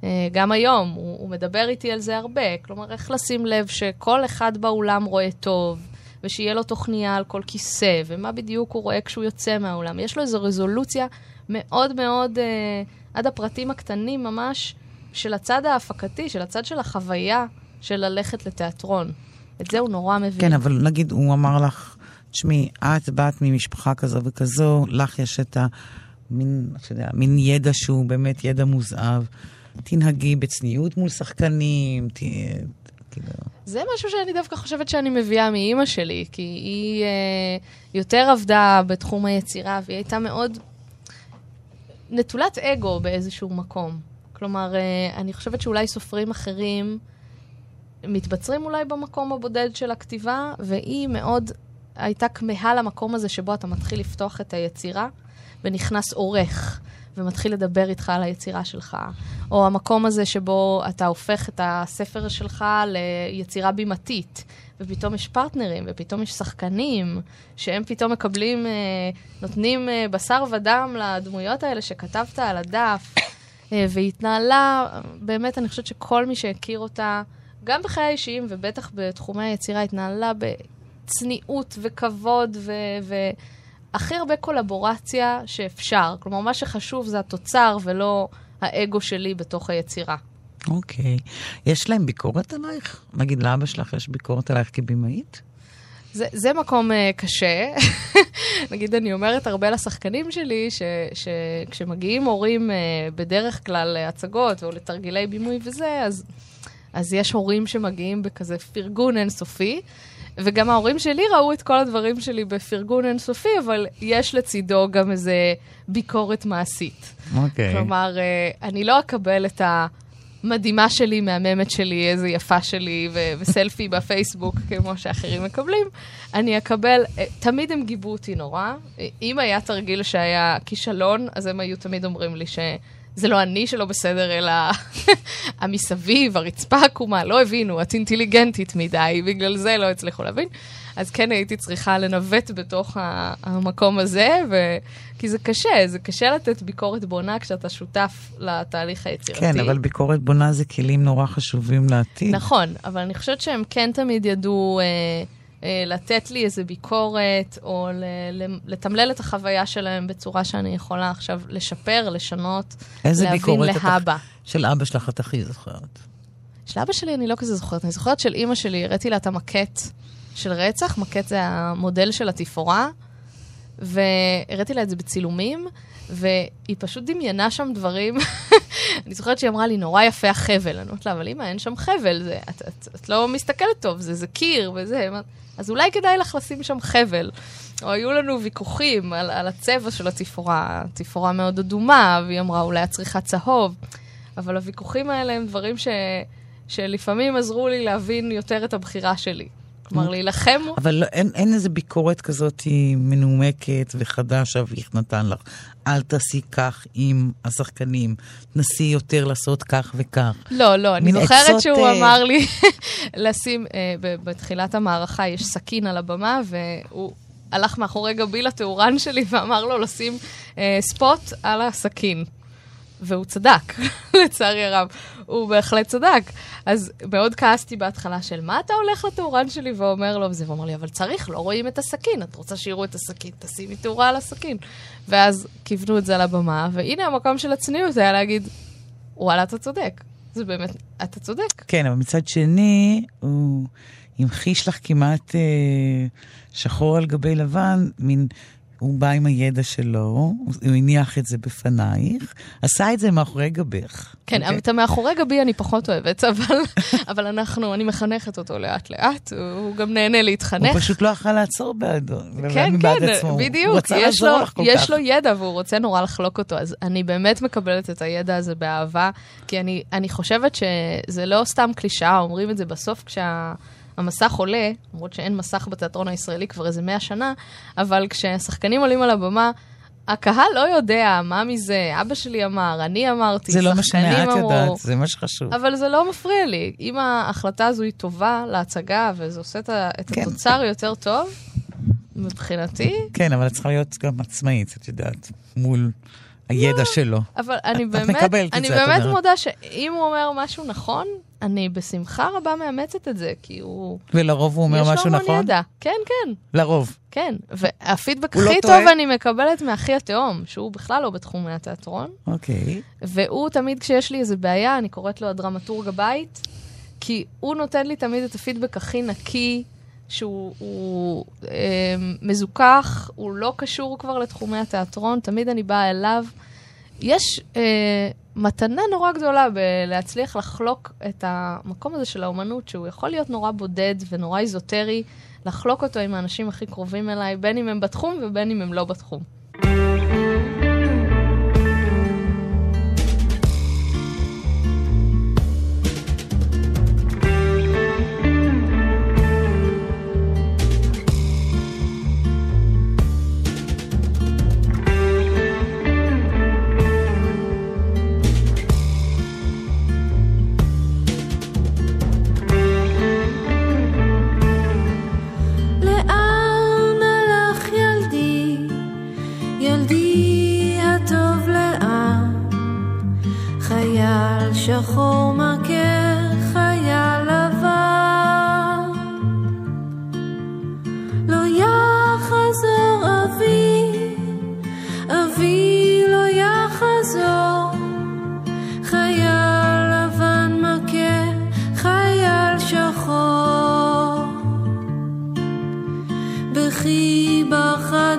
Speaker 4: Uh, גם היום, הוא, הוא מדבר איתי על זה הרבה. כלומר, איך לשים לב שכל אחד באולם רואה טוב, ושיהיה לו תוכניה על כל כיסא, ומה בדיוק הוא רואה כשהוא יוצא מהאולם. יש לו איזו רזולוציה מאוד מאוד, אה, עד הפרטים הקטנים ממש, של הצד ההפקתי, של הצד של החוויה של ללכת לתיאטרון. את זה הוא נורא מבין.
Speaker 3: כן, אבל נגיד, הוא אמר לך תשמעי, את באת ממשפחה כזו וכזו, לך יש את המין, אתה יודע, מין ידע שהוא באמת ידע מוזהב. תנהגי בצניעות מול שחקנים, ת... כאילו...
Speaker 4: זה משהו שאני דווקא חושבת שאני מביאה מאימא שלי, כי היא אה, יותר עבדה בתחום היצירה, והיא הייתה מאוד נטולת אגו באיזשהו מקום. כלומר, אה, אני חושבת שאולי סופרים אחרים מתבצרים אולי במקום הבודד של הכתיבה, והיא מאוד הייתה כמהה למקום הזה שבו אתה מתחיל לפתוח את היצירה, ונכנס עורך. ומתחיל לדבר איתך על היצירה שלך, או המקום הזה שבו אתה הופך את הספר שלך ליצירה בימתית, ופתאום יש פרטנרים, ופתאום יש שחקנים, שהם פתאום מקבלים, אה, נותנים אה, בשר ודם לדמויות האלה שכתבת על הדף, אה, והיא התנהלה, באמת, אני חושבת שכל מי שהכיר אותה, גם בחיי האישיים ובטח בתחומי היצירה, התנהלה בצניעות וכבוד ו... ו- הכי הרבה קולבורציה שאפשר. כלומר, מה שחשוב זה התוצר ולא האגו שלי בתוך היצירה.
Speaker 3: אוקיי. Okay. יש להם ביקורת עלייך? נגיד, לאבא שלך יש ביקורת עלייך כבימאית?
Speaker 4: זה, זה מקום uh, קשה. נגיד, אני אומרת הרבה לשחקנים שלי, שכשמגיעים הורים uh, בדרך כלל להצגות או לתרגילי בימוי וזה, אז, אז יש הורים שמגיעים בכזה פרגון אינסופי. וגם ההורים שלי ראו את כל הדברים שלי בפרגון אינסופי, אבל יש לצידו גם איזה ביקורת מעשית.
Speaker 3: אוקיי. Okay.
Speaker 4: כלומר, אה, אני לא אקבל את המדהימה שלי, מהממת שלי, איזה יפה שלי, ו- וסלפי בפייסבוק, כמו שאחרים מקבלים. אני אקבל, אה, תמיד הם גיבו אותי נורא. אם היה תרגיל שהיה כישלון, אז הם היו תמיד אומרים לי ש... זה לא אני שלא בסדר, אלא המסביב, הרצפה עקומה, לא הבינו, את אינטליגנטית מדי, בגלל זה לא הצליחו להבין. אז כן הייתי צריכה לנווט בתוך המקום הזה, ו... כי זה קשה, זה קשה לתת ביקורת בונה כשאתה שותף לתהליך היצירתי.
Speaker 3: כן, אבל ביקורת בונה זה כלים נורא חשובים לעתיד.
Speaker 4: נכון, אבל אני חושבת שהם כן תמיד ידעו... אה, לתת לי איזה ביקורת, או לתמלל את החוויה שלהם בצורה שאני יכולה עכשיו לשפר, לשנות, להבין להבא.
Speaker 3: של אבא שלך את הכי זוכרת?
Speaker 4: של אבא שלי אני לא כזה זוכרת, אני זוכרת של אימא שלי, הראיתי לה את המקט של רצח, מקט זה המודל של התפאורה, והראיתי לה את זה בצילומים, והיא פשוט דמיינה שם דברים. אני זוכרת שהיא אמרה לי, נורא יפה החבל. אני אומרת לה, אבל אמא, אין שם חבל, זה, את, את, את לא מסתכלת טוב, זה, זה קיר וזה. אז אולי כדאי לך לשים שם חבל. או היו לנו ויכוחים על, על הצבע של התפאורה, תפאורה מאוד אדומה, והיא אמרה, אולי את צריכה צהוב. אבל הוויכוחים האלה הם דברים ש, שלפעמים עזרו לי להבין יותר את הבחירה שלי. כלומר, להילחם...
Speaker 3: אבל לא, אין, אין איזה ביקורת כזאת מנומקת וחדה שאביך נתן לך. אל תעשי כך עם השחקנים, תנסי יותר לעשות כך וכך.
Speaker 4: לא, לא, אני זוכרת עצות, שהוא uh... אמר לי לשים, uh, בתחילת המערכה יש סכין על הבמה, והוא הלך מאחורי גבי לתאורן שלי ואמר לו לשים uh, ספוט על הסכין. והוא צדק, לצערי הרב. הוא בהחלט צדק. אז מאוד כעסתי בהתחלה של מה אתה הולך לתאורן שלי ואומר לו, וזה, ואומר לי, אבל צריך, לא רואים את הסכין, את רוצה שיראו את הסכין, תשימי תאורה על הסכין. ואז כיוונו את זה על הבמה, והנה המקום של הצניעות היה להגיד, וואלה, אתה צודק. זה באמת, אתה צודק.
Speaker 3: כן, אבל מצד שני, הוא המחיש לך כמעט אה, שחור על גבי לבן, מין הוא בא עם הידע שלו, הוא הניח את זה בפנייך, עשה את זה מאחורי גבך.
Speaker 4: כן, okay. אוקיי? את המאחורי גבי אני פחות אוהבת, אבל, אבל אנחנו, אני מחנכת אותו לאט-לאט, הוא גם נהנה להתחנך.
Speaker 3: הוא פשוט לא יכול לעצור בעדו,
Speaker 4: כן, כן, עצמו. בדיוק. הוא רצה לעזור לך כל יש כך. לו ידע והוא רוצה נורא לחלוק אותו, אז אני באמת מקבלת את הידע הזה באהבה, כי אני, אני חושבת שזה לא סתם קלישאה, אומרים את זה בסוף כשה... המסך עולה, למרות שאין מסך בתיאטרון הישראלי כבר איזה מאה שנה, אבל כששחקנים עולים על הבמה, הקהל לא יודע מה מזה, אבא שלי אמר, אני אמרתי,
Speaker 3: שחקנים אמרו. זה לא משנה, את יודעת, זה מה שחשוב.
Speaker 4: אבל זה לא מפריע לי. אם ההחלטה הזו היא טובה להצגה, וזה עושה את, כן. התוצר יותר טוב, מבחינתי...
Speaker 3: כן, אבל את צריכה להיות גם עצמאית, את יודעת, מול הידע לא, שלו.
Speaker 4: אבל אני את, באמת, את אני באמת מודה שאם הוא אומר משהו נכון, אני בשמחה רבה מאמצת את זה, כי הוא...
Speaker 3: ולרוב הוא אומר משהו נכון? יש לו המון ידע.
Speaker 4: כן, כן.
Speaker 3: לרוב.
Speaker 4: כן, והפידבק לא הכי לא טוב טועה. אני מקבלת מאחי התאום, שהוא בכלל לא בתחומי התיאטרון.
Speaker 3: אוקיי.
Speaker 4: והוא תמיד, כשיש לי איזה בעיה, אני קוראת לו הדרמטורג הבית, כי הוא נותן לי תמיד את הפידבק הכי נקי,
Speaker 5: שהוא הוא, אה, מזוכח, הוא לא קשור כבר לתחומי התיאטרון, תמיד אני באה אליו. יש אה, מתנה נורא גדולה בלהצליח לחלוק את המקום הזה של האומנות, שהוא יכול להיות נורא בודד ונורא איזוטרי, לחלוק אותו עם האנשים הכי קרובים אליי, בין אם הם בתחום ובין אם הם לא בתחום. שחור מכה חיה לבן. לא יחזור אבי, אבי לא יחזור. חייל לבן מכה חייל שחור. בכי ברכה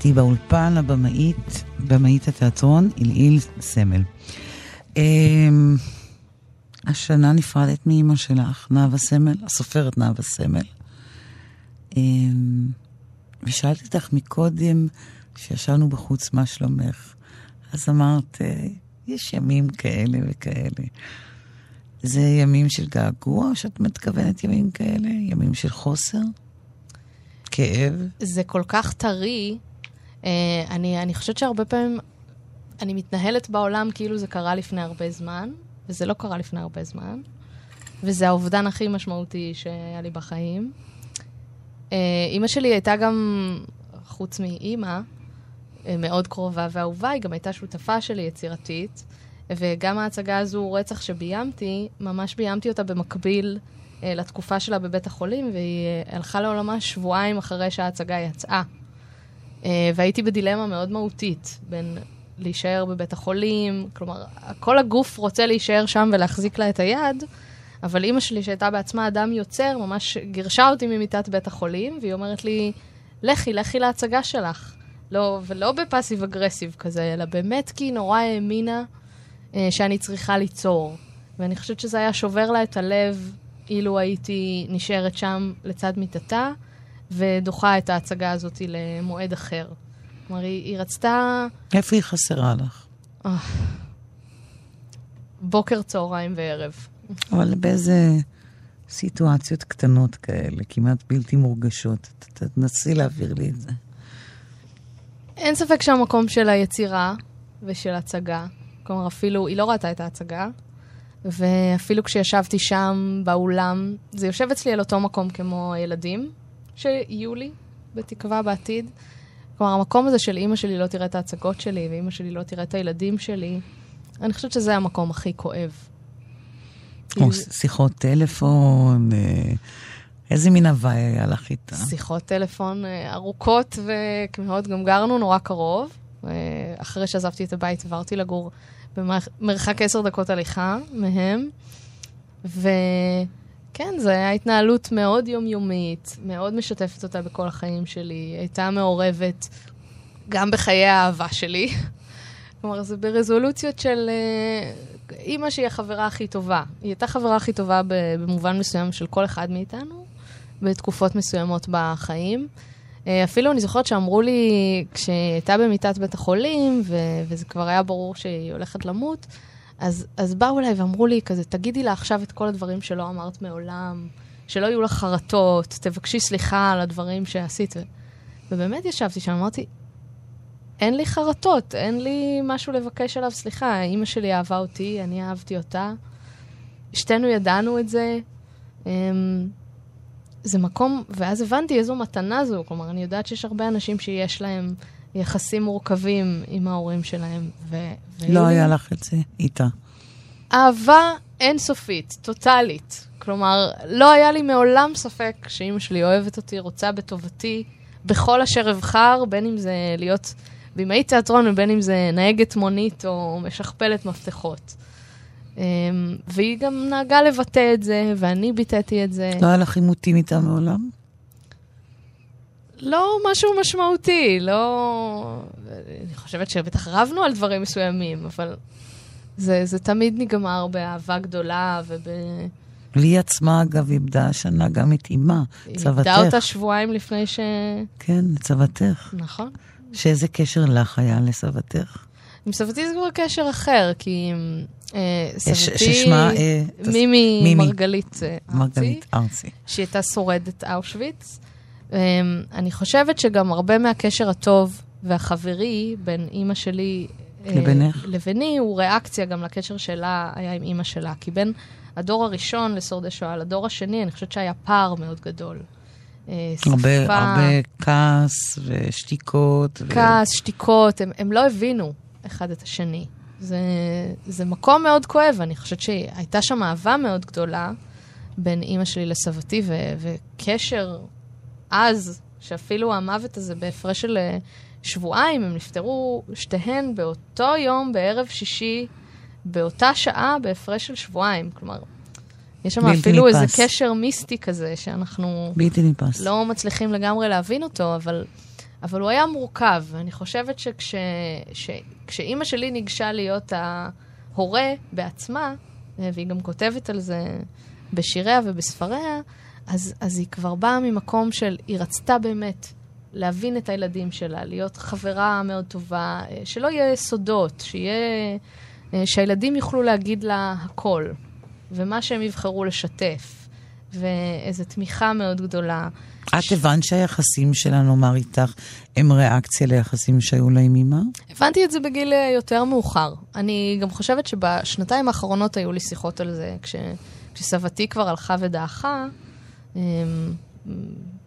Speaker 3: איתי באולפן הבמאית, במאית התיאטרון, עילעיל סמל. אמ, השנה נפרדת מאימא שלך, נאוה סמל, הסופרת נאוה סמל. אמ, ושאלתי אותך מקודם, כשישבנו בחוץ, מה שלומך? אז אמרת, אה, יש ימים כאלה וכאלה. זה ימים של געגוע, או שאת מתכוונת ימים כאלה? ימים של חוסר? כאב?
Speaker 4: זה כל כך טרי. אה, אני, אני חושבת שהרבה פעמים אני מתנהלת בעולם כאילו זה קרה לפני הרבה זמן, וזה לא קרה לפני הרבה זמן, וזה האובדן הכי משמעותי שהיה לי בחיים. אה, אימא שלי הייתה גם, חוץ מאימא, אה, מאוד קרובה ואהובה, היא גם הייתה שותפה שלי יצירתית, וגם ההצגה הזו, רצח שביימתי, ממש ביימתי אותה במקביל אה, לתקופה שלה בבית החולים, והיא הלכה לעולמה שבועיים אחרי שההצגה יצאה. והייתי בדילמה מאוד מהותית בין להישאר בבית החולים, כלומר, כל הגוף רוצה להישאר שם ולהחזיק לה את היד, אבל אימא שלי, שהייתה בעצמה אדם יוצר, ממש גירשה אותי ממיטת בית החולים, והיא אומרת לי, לכי, לכי להצגה שלך. לא, ולא בפאסיב אגרסיב כזה, אלא באמת כי היא נורא האמינה אה, שאני צריכה ליצור. ואני חושבת שזה היה שובר לה את הלב אילו הייתי נשארת שם לצד מיטתה, ודוחה את ההצגה הזאת למועד אחר. כלומר, היא, היא רצתה...
Speaker 3: איפה היא חסרה לך?
Speaker 4: בוקר, צהריים וערב.
Speaker 3: אבל באיזה סיטואציות קטנות כאלה, כמעט בלתי מורגשות. תנסי להעביר לי את זה.
Speaker 4: אין ספק שהמקום של היצירה ושל הצגה, כלומר אפילו, היא לא ראתה את ההצגה, ואפילו כשישבתי שם באולם, זה יושב אצלי על אותו מקום כמו הילדים שיהיו לי, בתקווה בעתיד. כלומר, המקום הזה של אימא שלי לא תראה את ההצגות שלי, ואימא שלי לא תראה את הילדים שלי, אני חושבת שזה המקום הכי כואב.
Speaker 3: או שיחות טלפון, אה, איזה מין הוואי היה לך איתה?
Speaker 4: שיחות טלפון אה, ארוכות ומאוד, גם גרנו נורא קרוב. אה, אחרי שעזבתי את הבית עברתי לגור במרחק עשר דקות הליכה מהם. וכן, זו הייתה התנהלות מאוד יומיומית, מאוד משתפת אותה בכל החיים שלי. הייתה מעורבת גם בחיי האהבה שלי. כלומר, זה ברזולוציות של אימא שהיא החברה הכי טובה. היא הייתה חברה הכי טובה במובן מסוים של כל אחד מאיתנו, בתקופות מסוימות בחיים. אה, אפילו אני זוכרת שאמרו לי, כשהיא הייתה במיטת בית החולים, ו- וזה כבר היה ברור שהיא הולכת למות, אז, אז באו אליי ואמרו לי כזה, תגידי לה עכשיו את כל הדברים שלא אמרת מעולם, שלא יהיו לך חרטות, תבקשי סליחה על הדברים שעשית. ובאמת ישבתי שם, אמרתי, אין לי חרטות, אין לי משהו לבקש עליו סליחה. אימא שלי אהבה אותי, אני אהבתי אותה. שתינו ידענו את זה. אמ, זה מקום, ואז הבנתי איזו מתנה זו. כלומר, אני יודעת שיש הרבה אנשים שיש להם יחסים מורכבים עם ההורים שלהם. ו-
Speaker 3: לא היה לך את זה איתה.
Speaker 4: אהבה אינסופית, טוטאלית. כלומר, לא היה לי מעולם ספק שאימא שלי אוהבת אותי, רוצה בטובתי, בכל אשר אבחר, בין אם זה להיות במאי תיאטרון, ובין אם זה נהגת מונית או משכפלת מפתחות. Um, והיא גם נהגה לבטא את זה, ואני ביטאתי את זה.
Speaker 3: לא היה לך עימותים איתה מעולם?
Speaker 4: לא משהו משמעותי, לא... אני חושבת שבטח רבנו על דברים מסוימים, אבל זה, זה תמיד נגמר באהבה גדולה וב...
Speaker 3: לי עצמה, אגב, איבדה השנה גם את אימה, צוותך.
Speaker 4: איבדה אותה שבועיים לפני ש...
Speaker 3: כן, צוותך.
Speaker 4: נכון.
Speaker 3: שאיזה קשר לך היה לסבתך?
Speaker 4: עם סבתי זה כבר קשר אחר, כי אה, סבתי...
Speaker 3: ששמה?
Speaker 4: אה, מימי
Speaker 3: מימי
Speaker 4: מרגלית
Speaker 3: אה, ארצי. מרגלית ארצי.
Speaker 4: שהיא הייתה שורדת אושוויץ. אה, אני חושבת שגם הרבה מהקשר הטוב והחברי בין אימא שלי...
Speaker 3: אה, לבינך?
Speaker 4: לביני, הוא ריאקציה גם לקשר שלה היה עם אימא שלה. כי בין הדור הראשון לשורדי שואה לדור השני, אני חושבת שהיה פער מאוד גדול.
Speaker 3: אה, שפה. הרבה, הרבה כעס ושתיקות.
Speaker 4: כעס, ו... שתיקות, הם, הם לא הבינו אחד את השני. זה, זה מקום מאוד כואב, אני חושבת שהייתה שם אהבה מאוד גדולה בין אימא שלי לסבתי, ו, וקשר עז, שאפילו המוות הזה בהפרש של אה, שבועיים, הם נפטרו שתיהן באותו יום, בערב שישי, באותה שעה, בהפרש של שבועיים. כלומר, יש שם אפילו נתפס. איזה קשר מיסטי כזה, שאנחנו...
Speaker 3: בלתי נתפס.
Speaker 4: לא מצליחים לגמרי להבין אותו, אבל אבל הוא היה מורכב, ואני חושבת שכשאימא שלי ניגשה להיות ההורה בעצמה, והיא גם כותבת על זה בשיריה ובספריה, אז, אז היא כבר באה ממקום של, היא רצתה באמת להבין את הילדים שלה, להיות חברה מאוד טובה, אה, שלא יהיה סודות, שיהיה, אה, שהילדים יוכלו להגיד לה הכל, ומה שהם יבחרו לשתף, ואיזו תמיכה מאוד גדולה.
Speaker 3: את ש... הבנת שהיחסים שלה, נאמר איתך, הם ריאקציה ליחסים שהיו לה עם אמא?
Speaker 4: הבנתי את זה בגיל אה, יותר מאוחר. אני גם חושבת שבשנתיים האחרונות היו לי שיחות על זה, כש... כשסבתי כבר הלכה ודעכה. אמ,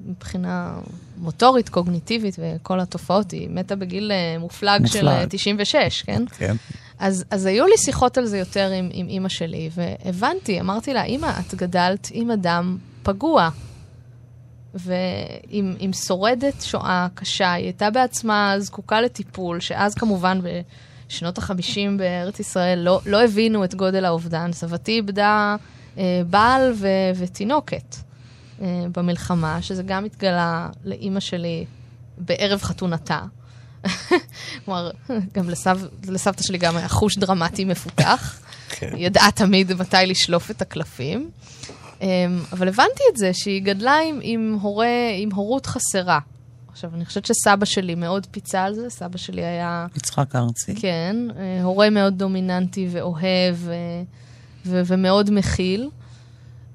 Speaker 4: מבחינה מוטורית, קוגניטיבית וכל התופעות, היא מתה בגיל אה, מופלג, מופלג. של 96, אה, כן?
Speaker 3: כן.
Speaker 4: אז, אז היו לי שיחות על זה יותר עם, עם אימא שלי, והבנתי, אמרתי לה, אימא, את גדלת עם אדם פגוע, ועם שורדת שואה קשה, היא הייתה בעצמה זקוקה לטיפול, שאז כמובן בשנות ה-50 בארץ ישראל לא, לא הבינו את גודל האובדן. סבתי איבדה אה, בעל ו- ותינוקת. אה, במלחמה, שזה גם התגלה לאימא שלי בערב חתונתה. כלומר, גם לסב, לסבתא שלי גם היה חוש דרמטי מפותח. כן. היא ידעה תמיד מתי לשלוף את הקלפים. אמ, אבל הבנתי את זה, שהיא גדלה עם, עם, הורה, עם הורות חסרה. עכשיו, אני חושבת שסבא שלי מאוד פיצה על זה, סבא שלי היה...
Speaker 3: יצחק ארצי.
Speaker 4: כן, אה, הורה מאוד דומיננטי ואוהב ו, ו, ומאוד מכיל.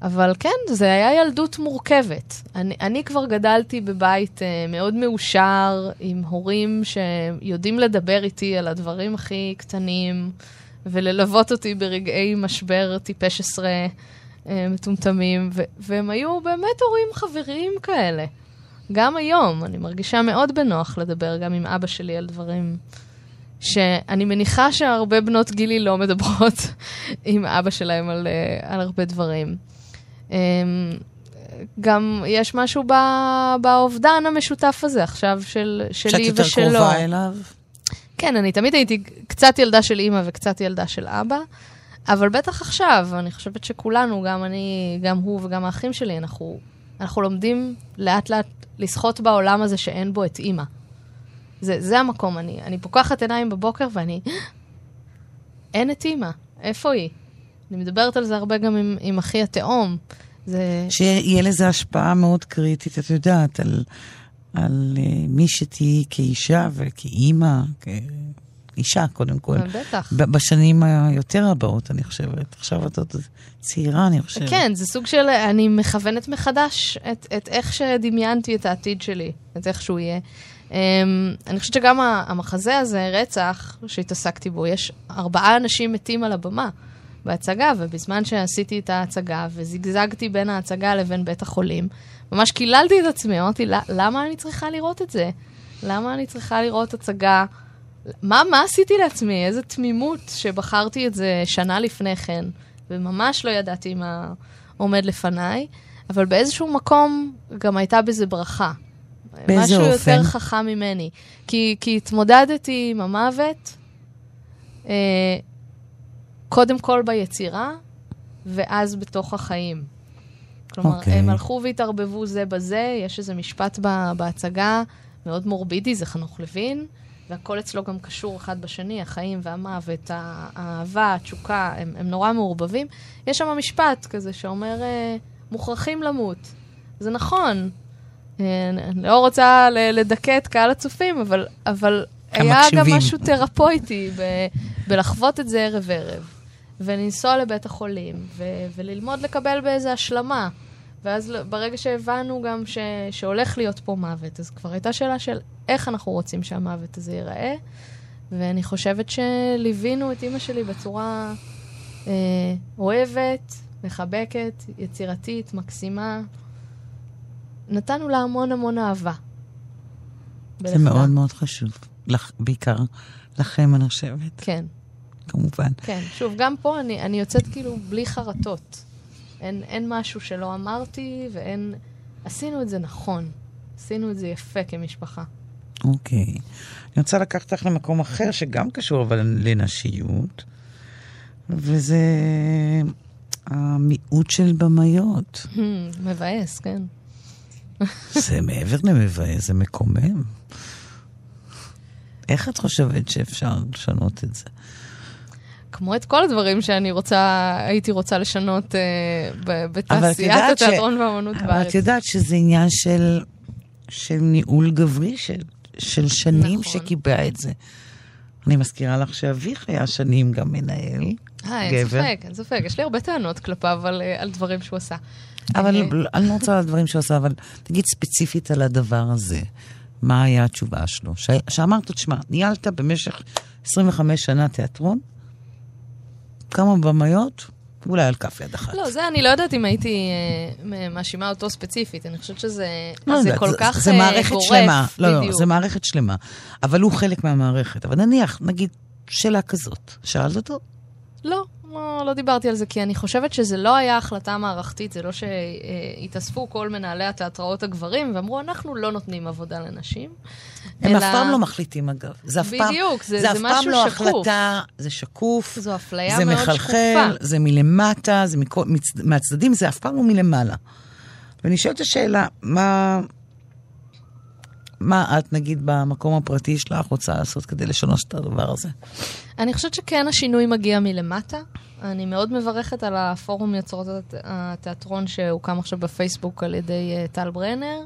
Speaker 4: אבל כן, זה היה ילדות מורכבת. אני, אני כבר גדלתי בבית uh, מאוד מאושר, עם הורים שיודעים לדבר איתי על הדברים הכי קטנים, וללוות אותי ברגעי משבר טיפש עשרה uh, מטומטמים, ו- והם היו באמת הורים חבריים כאלה. גם היום, אני מרגישה מאוד בנוח לדבר גם עם אבא שלי על דברים שאני מניחה שהרבה בנות גילי לא מדברות עם אבא שלהם על, uh, על הרבה דברים. אמ, גם יש משהו באובדן המשותף הזה עכשיו של, שלי ושלו.
Speaker 3: קצת יותר קרובה אליו.
Speaker 4: כן, אני תמיד הייתי קצת ילדה של אימא וקצת ילדה של אבא, אבל בטח עכשיו, אני חושבת שכולנו, גם אני, גם הוא וגם האחים שלי, אנחנו, אנחנו לומדים לאט לאט לשחות בעולם הזה שאין בו את אימא. זה, זה המקום, אני, אני פוקחת עיניים בבוקר ואני, אין את אימא, איפה היא? אני מדברת על זה הרבה גם עם, עם אחי התאום.
Speaker 3: זה... שיהיה לזה השפעה מאוד קריטית, את יודעת, על, על uh, מי שתהיי כאישה וכאימא, כאישה קודם כל.
Speaker 4: בטח.
Speaker 3: בשנים היותר הבאות, אני חושבת. עכשיו את עוד צעירה, אני חושבת.
Speaker 4: כן, זה סוג של, אני מכוונת מחדש את, את איך שדמיינתי את העתיד שלי, את איך שהוא יהיה. Um, אני חושבת שגם המחזה הזה, רצח, שהתעסקתי בו, יש ארבעה אנשים מתים על הבמה. בהצגה, ובזמן שעשיתי את ההצגה וזגזגתי בין ההצגה לבין בית החולים, ממש קיללתי את עצמי, אמרתי, למה אני צריכה לראות את זה? למה אני צריכה לראות הצגה? מה, מה עשיתי לעצמי? איזה תמימות שבחרתי את זה שנה לפני כן, וממש לא ידעתי מה עומד לפניי, אבל באיזשהו מקום גם הייתה בזה ברכה.
Speaker 3: באיזה
Speaker 4: משהו
Speaker 3: אופן?
Speaker 4: משהו יותר חכם ממני. כי, כי התמודדתי עם המוות, אה, קודם כל ביצירה, ואז בתוך החיים. כלומר, okay. אוקיי. הם הלכו והתערבבו זה בזה, יש איזה משפט בהצגה מאוד מורבידי, זה חנוך לוין, והכל אצלו גם קשור אחד בשני, החיים והמוות, האהבה, התשוקה, הם, הם נורא מעורבבים. יש שם משפט כזה שאומר, אה, מוכרחים למות. זה נכון. אה, אני לא רוצה לדכא את קהל הצופים, אבל, אבל היה גם משהו תרפויטי ב- בלחוות את זה ערב-ערב. ולנסוע לבית החולים, ו- וללמוד לקבל באיזה השלמה. ואז ברגע שהבנו גם ש- שהולך להיות פה מוות, אז כבר הייתה שאלה של איך אנחנו רוצים שהמוות הזה ייראה. ואני חושבת שליווינו את אימא שלי בצורה אה, אוהבת, מחבקת, יצירתית, מקסימה. נתנו לה המון המון אהבה.
Speaker 3: זה בלכלה. מאוד מאוד חשוב, לח, בעיקר לכם, אני חושבת.
Speaker 4: כן.
Speaker 3: כמובן.
Speaker 4: כן, שוב, גם פה אני, אני יוצאת כאילו בלי חרטות. אין, אין משהו שלא אמרתי, ואין... עשינו את זה נכון. עשינו את זה יפה כמשפחה.
Speaker 3: אוקיי. אני רוצה לקחת אותך למקום אחר, שגם קשור אבל לנשיות, וזה המיעוט של במאיות.
Speaker 4: מבאס, כן.
Speaker 3: זה מעבר למבאס, זה מקומם. איך את חושבת שאפשר לשנות את זה?
Speaker 4: כמו את כל הדברים שאני רוצה, הייתי רוצה לשנות אה, בתעשיית התיאטרון ש... והאמנות בארץ.
Speaker 3: אבל את יודעת שזה עניין של, של ניהול גברי, של, של שנים נכון. שקיבע את זה. אני מזכירה לך שאביך היה שנים גם מנהל,
Speaker 4: אה, אין גבר. ספק, אין ספק. יש לי הרבה טענות כלפיו על, אה, על דברים שהוא עשה.
Speaker 3: אבל אה, אני לא רוצה על הדברים שהוא עשה, אבל תגיד ספציפית על הדבר הזה. מה היה התשובה שלו? ש... שאמרת, תשמע, ניהלת במשך 25 שנה תיאטרון, כמה במאיות, אולי על כף יד אחת.
Speaker 4: לא, זה אני לא יודעת אם הייתי אה, מאשימה אותו ספציפית, אני חושבת שזה לא זה כל זה, כך זה מערכת גורף.
Speaker 3: שלמה. לא, לא, זה מערכת שלמה. אבל הוא חלק מהמערכת. אבל נניח, נגיד, שאלה כזאת, שאלת אותו?
Speaker 4: לא, לא, לא דיברתי על זה, כי אני חושבת שזה לא היה החלטה מערכתית, זה לא שהתאספו כל מנהלי התיאטראות הגברים ואמרו, אנחנו לא נותנים עבודה לנשים.
Speaker 3: הם אלא... אף פעם לא מחליטים, אגב. זה אף פעם,
Speaker 4: בדיוק, זה, זה, זה משהו שקוף. זה אף פעם לא החלטה,
Speaker 3: זה שקוף.
Speaker 4: זו אפליה מאוד מחלחל, שקופה.
Speaker 3: זה מחלחל, זה מלמטה, זה מכל, מצ, מהצדדים, זה אף פעם לא מלמעלה. ואני שואלת השאלה, מה... מה את, נגיד, במקום הפרטי שלך רוצה לעשות כדי לשנות את הדבר הזה?
Speaker 4: אני חושבת שכן השינוי מגיע מלמטה. אני מאוד מברכת על הפורום יוצרות התיאטרון שהוקם עכשיו בפייסבוק על ידי uh, טל ברנר.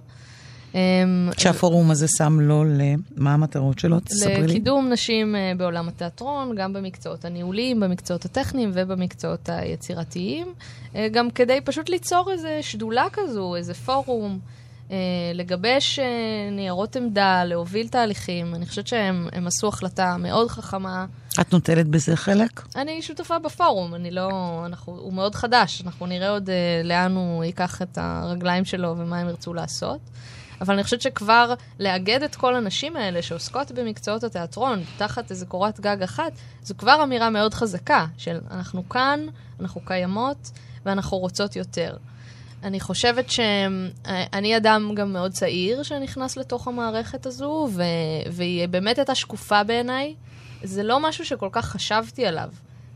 Speaker 3: אמ, שהפורום הזה שם לו למה המטרות שלו? תספרי
Speaker 4: לי. לקידום נשים uh, בעולם התיאטרון, גם במקצועות הניהוליים, במקצועות הטכניים ובמקצועות היצירתיים. Uh, גם כדי פשוט ליצור איזה שדולה כזו, איזה פורום. אה, לגבש אה, ניירות עמדה, להוביל תהליכים. אני חושבת שהם עשו החלטה מאוד חכמה.
Speaker 3: את נוטלת בזה חלק?
Speaker 4: אני שותפה בפורום, אני לא... אנחנו, הוא מאוד חדש, אנחנו נראה עוד אה, לאן הוא ייקח את הרגליים שלו ומה הם ירצו לעשות. אבל אני חושבת שכבר לאגד את כל הנשים האלה שעוסקות במקצועות התיאטרון תחת איזה קורת גג אחת, זו כבר אמירה מאוד חזקה של אנחנו כאן, אנחנו קיימות ואנחנו רוצות יותר. אני חושבת שאני אדם גם מאוד צעיר שנכנס לתוך המערכת הזו, ו... והיא באמת הייתה שקופה בעיניי. זה לא משהו שכל כך חשבתי עליו,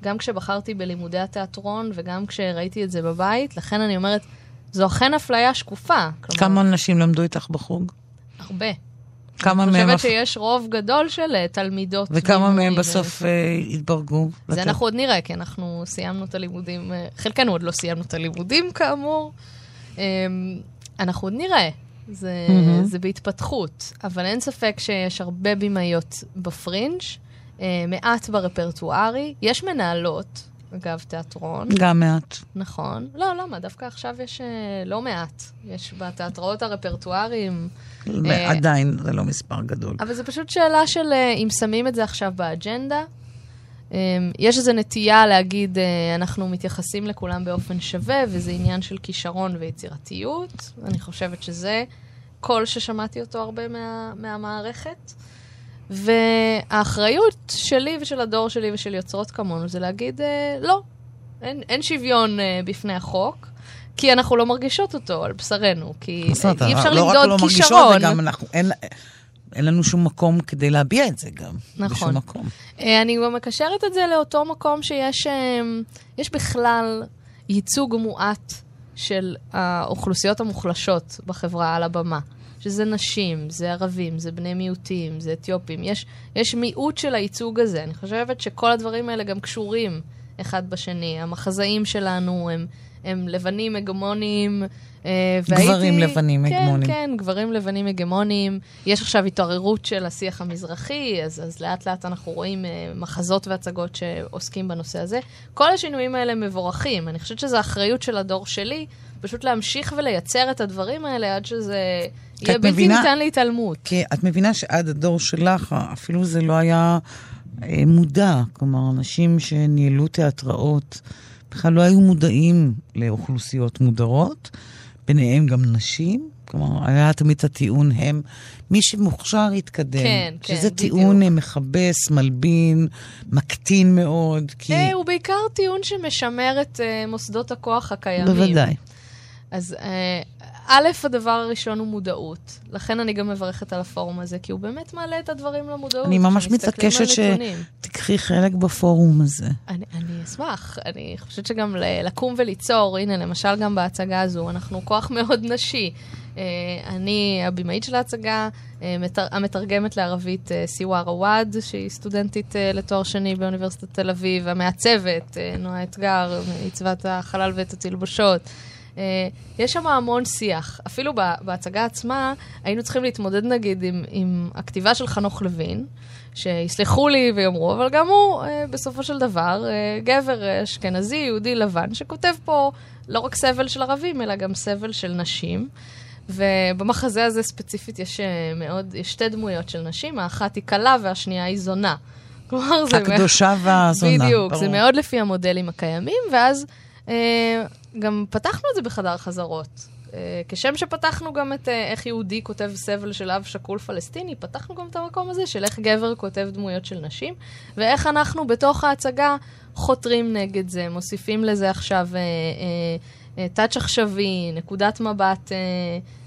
Speaker 4: גם כשבחרתי בלימודי התיאטרון וגם כשראיתי את זה בבית, לכן אני אומרת, זו אכן אפליה שקופה.
Speaker 3: כלומר, כמה אנשים למדו איתך בחוג?
Speaker 4: הרבה.
Speaker 3: כמה
Speaker 4: מהם... אני חושבת שיש רוב גדול של אה, תלמידות.
Speaker 3: וכמה מהם בסוף ו... אה, התברגו?
Speaker 4: זה אנחנו עוד נראה, כי אנחנו סיימנו את הלימודים, אה, חלקנו עוד לא סיימנו את הלימודים כאמור. אמ, אנחנו עוד נראה, זה, mm-hmm. זה בהתפתחות, אבל אין ספק שיש הרבה במאיות בפרינג', אה, מעט ברפרטוארי. יש מנהלות, אגב, תיאטרון.
Speaker 3: גם מעט.
Speaker 4: נכון. לא, למה? דווקא עכשיו יש אה, לא מעט. יש בתיאטראות הרפרטואריים...
Speaker 3: אה, עדיין זה לא מספר גדול.
Speaker 4: אבל זו פשוט שאלה של אם שמים את זה עכשיו באג'נדה, יש איזו נטייה להגיד, אה, אנחנו מתייחסים לכולם באופן שווה, וזה עניין של כישרון ויצירתיות. אני חושבת שזה קול ששמעתי אותו הרבה מה, מהמערכת. והאחריות שלי ושל הדור שלי ושל יוצרות כמונו זה להגיד, אה, לא, אין, אין שוויון אה, בפני החוק. כי אנחנו לא מרגישות אותו על בשרנו, כי אי אפשר למדוד כישרון. לא רק לא מרגישות, זה גם
Speaker 3: אנחנו, אין, אין לנו שום מקום כדי להביע את זה גם. נכון. בשום מקום.
Speaker 4: אה, אני גם מקשרת את זה לאותו מקום שיש אה, יש בכלל ייצוג מועט של האוכלוסיות המוחלשות בחברה על הבמה. שזה נשים, זה ערבים, זה בני מיעוטים, זה אתיופים. יש, יש מיעוט של הייצוג הזה. אני חושבת שכל הדברים האלה גם קשורים אחד בשני. המחזאים שלנו הם, הם לבנים הגמוניים
Speaker 3: והייתי, גברים לבנים
Speaker 4: כן,
Speaker 3: הגמונים.
Speaker 4: כן, כן, גברים לבנים הגמונים. יש עכשיו התעוררות של השיח המזרחי, אז, אז לאט לאט אנחנו רואים uh, מחזות והצגות שעוסקים בנושא הזה. כל השינויים האלה מבורכים. אני חושבת שזו אחריות של הדור שלי, פשוט להמשיך ולייצר את הדברים האלה עד שזה יהיה בלתי מבינה, ניתן להתעלמות.
Speaker 3: כי את מבינה שעד הדור שלך, אפילו זה לא היה אה, מודע. כלומר, אנשים שניהלו תיאטראות בכלל לא היו מודעים לאוכלוסיות מודרות. ביניהם גם נשים. כלומר, היה תמיד הטיעון הם, מי שמוכשר יתקדם.
Speaker 4: כן, כן,
Speaker 3: שזה טיעון בדיוק. מכבס, מלבין, מקטין מאוד, כי...
Speaker 4: אה, הוא בעיקר טיעון שמשמר את uh, מוסדות הכוח הקיימים.
Speaker 3: בוודאי.
Speaker 4: אז uh, א', הדבר הראשון הוא מודעות. לכן אני גם מברכת על הפורום הזה, כי הוא באמת מעלה את הדברים למודעות.
Speaker 3: אני ממש מתעקשת שתקחי חלק בפורום הזה.
Speaker 4: אני, אני אשמח. אני חושבת שגם לקום וליצור, הנה, למשל גם בהצגה הזו, אנחנו כוח מאוד נשי. אה, אני הבמאית של ההצגה, אה, המתרגמת לערבית אה, סיוואר עוואד, שהיא סטודנטית לתואר שני באוניברסיטת תל אביב, המעצבת, נועה אתגר, עיצבת החלל ואת התלבושות. יש שם המון שיח. אפילו בהצגה עצמה היינו צריכים להתמודד נגיד עם, עם הכתיבה של חנוך לוין, שיסלחו לי ויאמרו, אבל גם הוא בסופו של דבר גבר אשכנזי, יהודי לבן, שכותב פה לא רק סבל של ערבים, אלא גם סבל של נשים. ובמחזה הזה ספציפית יש אה, מאוד, יש שתי דמויות של נשים, האחת היא כלה והשנייה היא זונה.
Speaker 3: כלומר, זה... הקדושה והזונה,
Speaker 4: בדיוק, ברור. זה מאוד לפי המודלים הקיימים, ואז אה, גם פתחנו את זה בחדר חזרות. אה, כשם שפתחנו גם את אה, איך יהודי כותב סבל של אב שכול פלסטיני, פתחנו גם את המקום הזה של איך גבר כותב דמויות של נשים, ואיך אנחנו בתוך ההצגה חותרים נגד זה, מוסיפים לזה עכשיו... אה, אה, טאץ' עכשווי, נקודת מבט אה,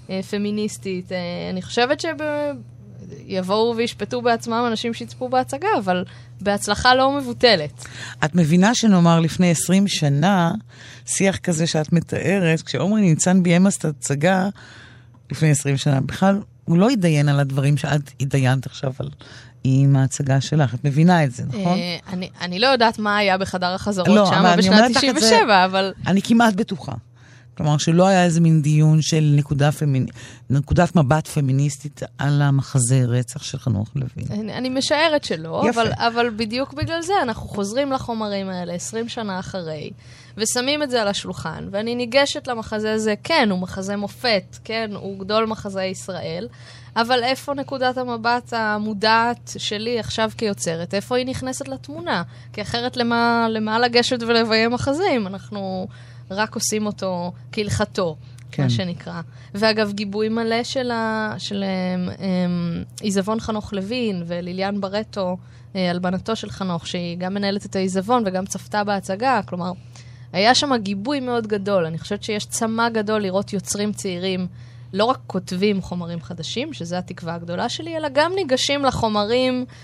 Speaker 4: אה, פמיניסטית. אה, אני חושבת שיבואו וישפטו בעצמם אנשים שיצפו בהצגה, אבל בהצלחה לא מבוטלת.
Speaker 3: את מבינה שנאמר לפני 20 שנה, שיח כזה שאת מתארת, כשעומרי ניצן ביים את ההצגה לפני 20 שנה, בכלל הוא לא התדיין על הדברים שאת התדיינת עכשיו על... עם ההצגה שלך. את מבינה את זה, נכון?
Speaker 4: אני, אני לא יודעת מה היה בחדר החזרות לא, שם בשנת 97, אבל...
Speaker 3: אני כמעט בטוחה. כלומר, שלא היה איזה מין דיון של נקודה פמיני... נקודת מבט פמיניסטית על המחזה רצח של חנוך לוין.
Speaker 4: אני, אני משערת שלא, אבל, אבל בדיוק בגלל זה אנחנו חוזרים לחומרים האלה 20 שנה אחרי, ושמים את זה על השולחן, ואני ניגשת למחזה הזה, כן, הוא מחזה מופת, כן, הוא גדול מחזה ישראל, אבל איפה נקודת המבט המודעת שלי עכשיו כיוצרת? איפה היא נכנסת לתמונה? כי אחרת למה, למה לגשת ולביים מחזים? אנחנו... רק עושים אותו כהלכתו, כן. מה שנקרא. ואגב, גיבוי מלא של, ה, של um, um, עיזבון חנוך לוין וליליאן ברטו, uh, אלבנתו של חנוך, שהיא גם מנהלת את העיזבון וגם צפתה בהצגה, כלומר, היה שם גיבוי מאוד גדול. אני חושבת שיש צמא גדול לראות יוצרים צעירים. לא רק כותבים חומרים חדשים, שזו התקווה הגדולה שלי, אלא גם ניגשים לחומרים אה,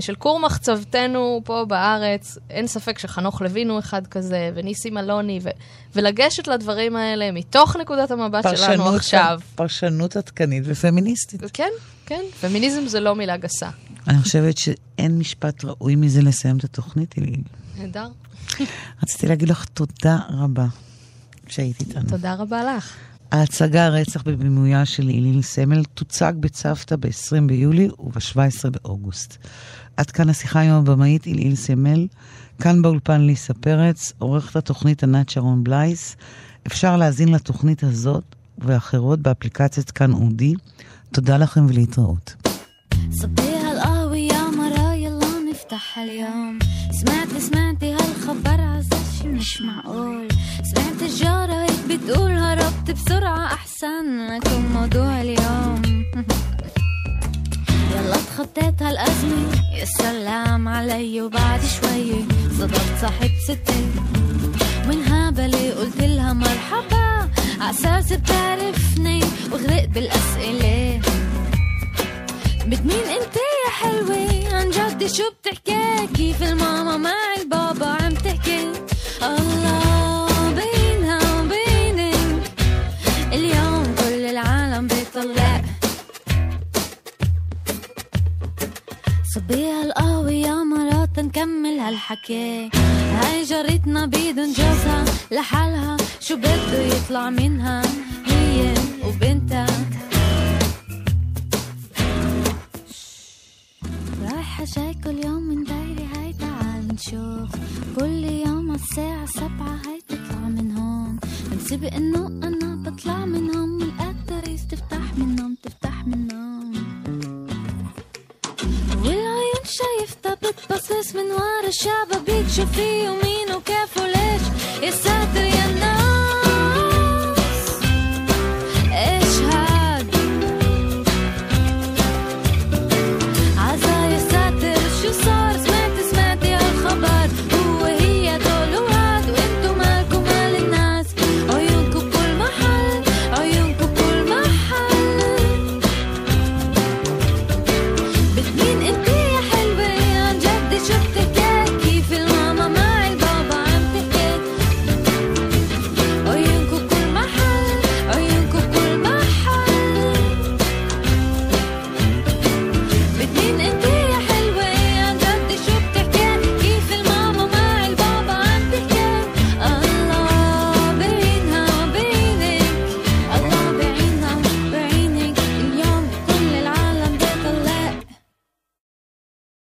Speaker 4: של כור מחצבתנו פה בארץ. אין ספק שחנוך לוין הוא אחד כזה, וניסים אלוני, ו- ולגשת לדברים האלה מתוך נקודת המבט שלנו עכשיו.
Speaker 3: פרשנות עדכנית ופמיניסטית.
Speaker 4: כן, כן. פמיניזם זה לא מילה גסה.
Speaker 3: אני חושבת שאין משפט ראוי מזה לסיים את התוכנית,
Speaker 4: אלי. נהדר.
Speaker 3: רציתי להגיד לך תודה רבה שהיית איתנו.
Speaker 4: תודה רבה לך.
Speaker 3: ההצגה הרצח בבימויה של איליל סמל תוצג בצוותא ב-20 ביולי וב-17 באוגוסט. עד כאן השיחה עם הבמאית איליל סמל, כאן באולפן ליסה פרץ, עורכת התוכנית ענת שרון בלייס. אפשר להאזין לתוכנית הזאת ואחרות באפליקציית כאן אודי. תודה לכם ולהתראות. سمعتي سمعتي هالخبر عزاز مش معقول. سمعت الجارة هيك بتقول هربت بسرعة أحسن لكم موضوع اليوم. يلا تخطيت هالأزمة. يا سلام علي وبعد شوي. صدقت صاحب ستي. وانهابلي قلت لها مرحبا. عساس بتعرفني وغرقت بالأسئلة. بتمين أنت يا حلوة؟ عن جد شو بتحكي؟ كيف الماما مع هالحكي هاي جارتنا بيدن جوزها لحالها. شو بده يطلع منها؟ هي وبنتها. جاي كل يوم من دايري هاي تعال نشوف. كل يوم الساعة سبعة هاي تطلع من هون. بنسبق إنه أنا بطلع من هون. chapa, bicho, fio, mino, quer folhete.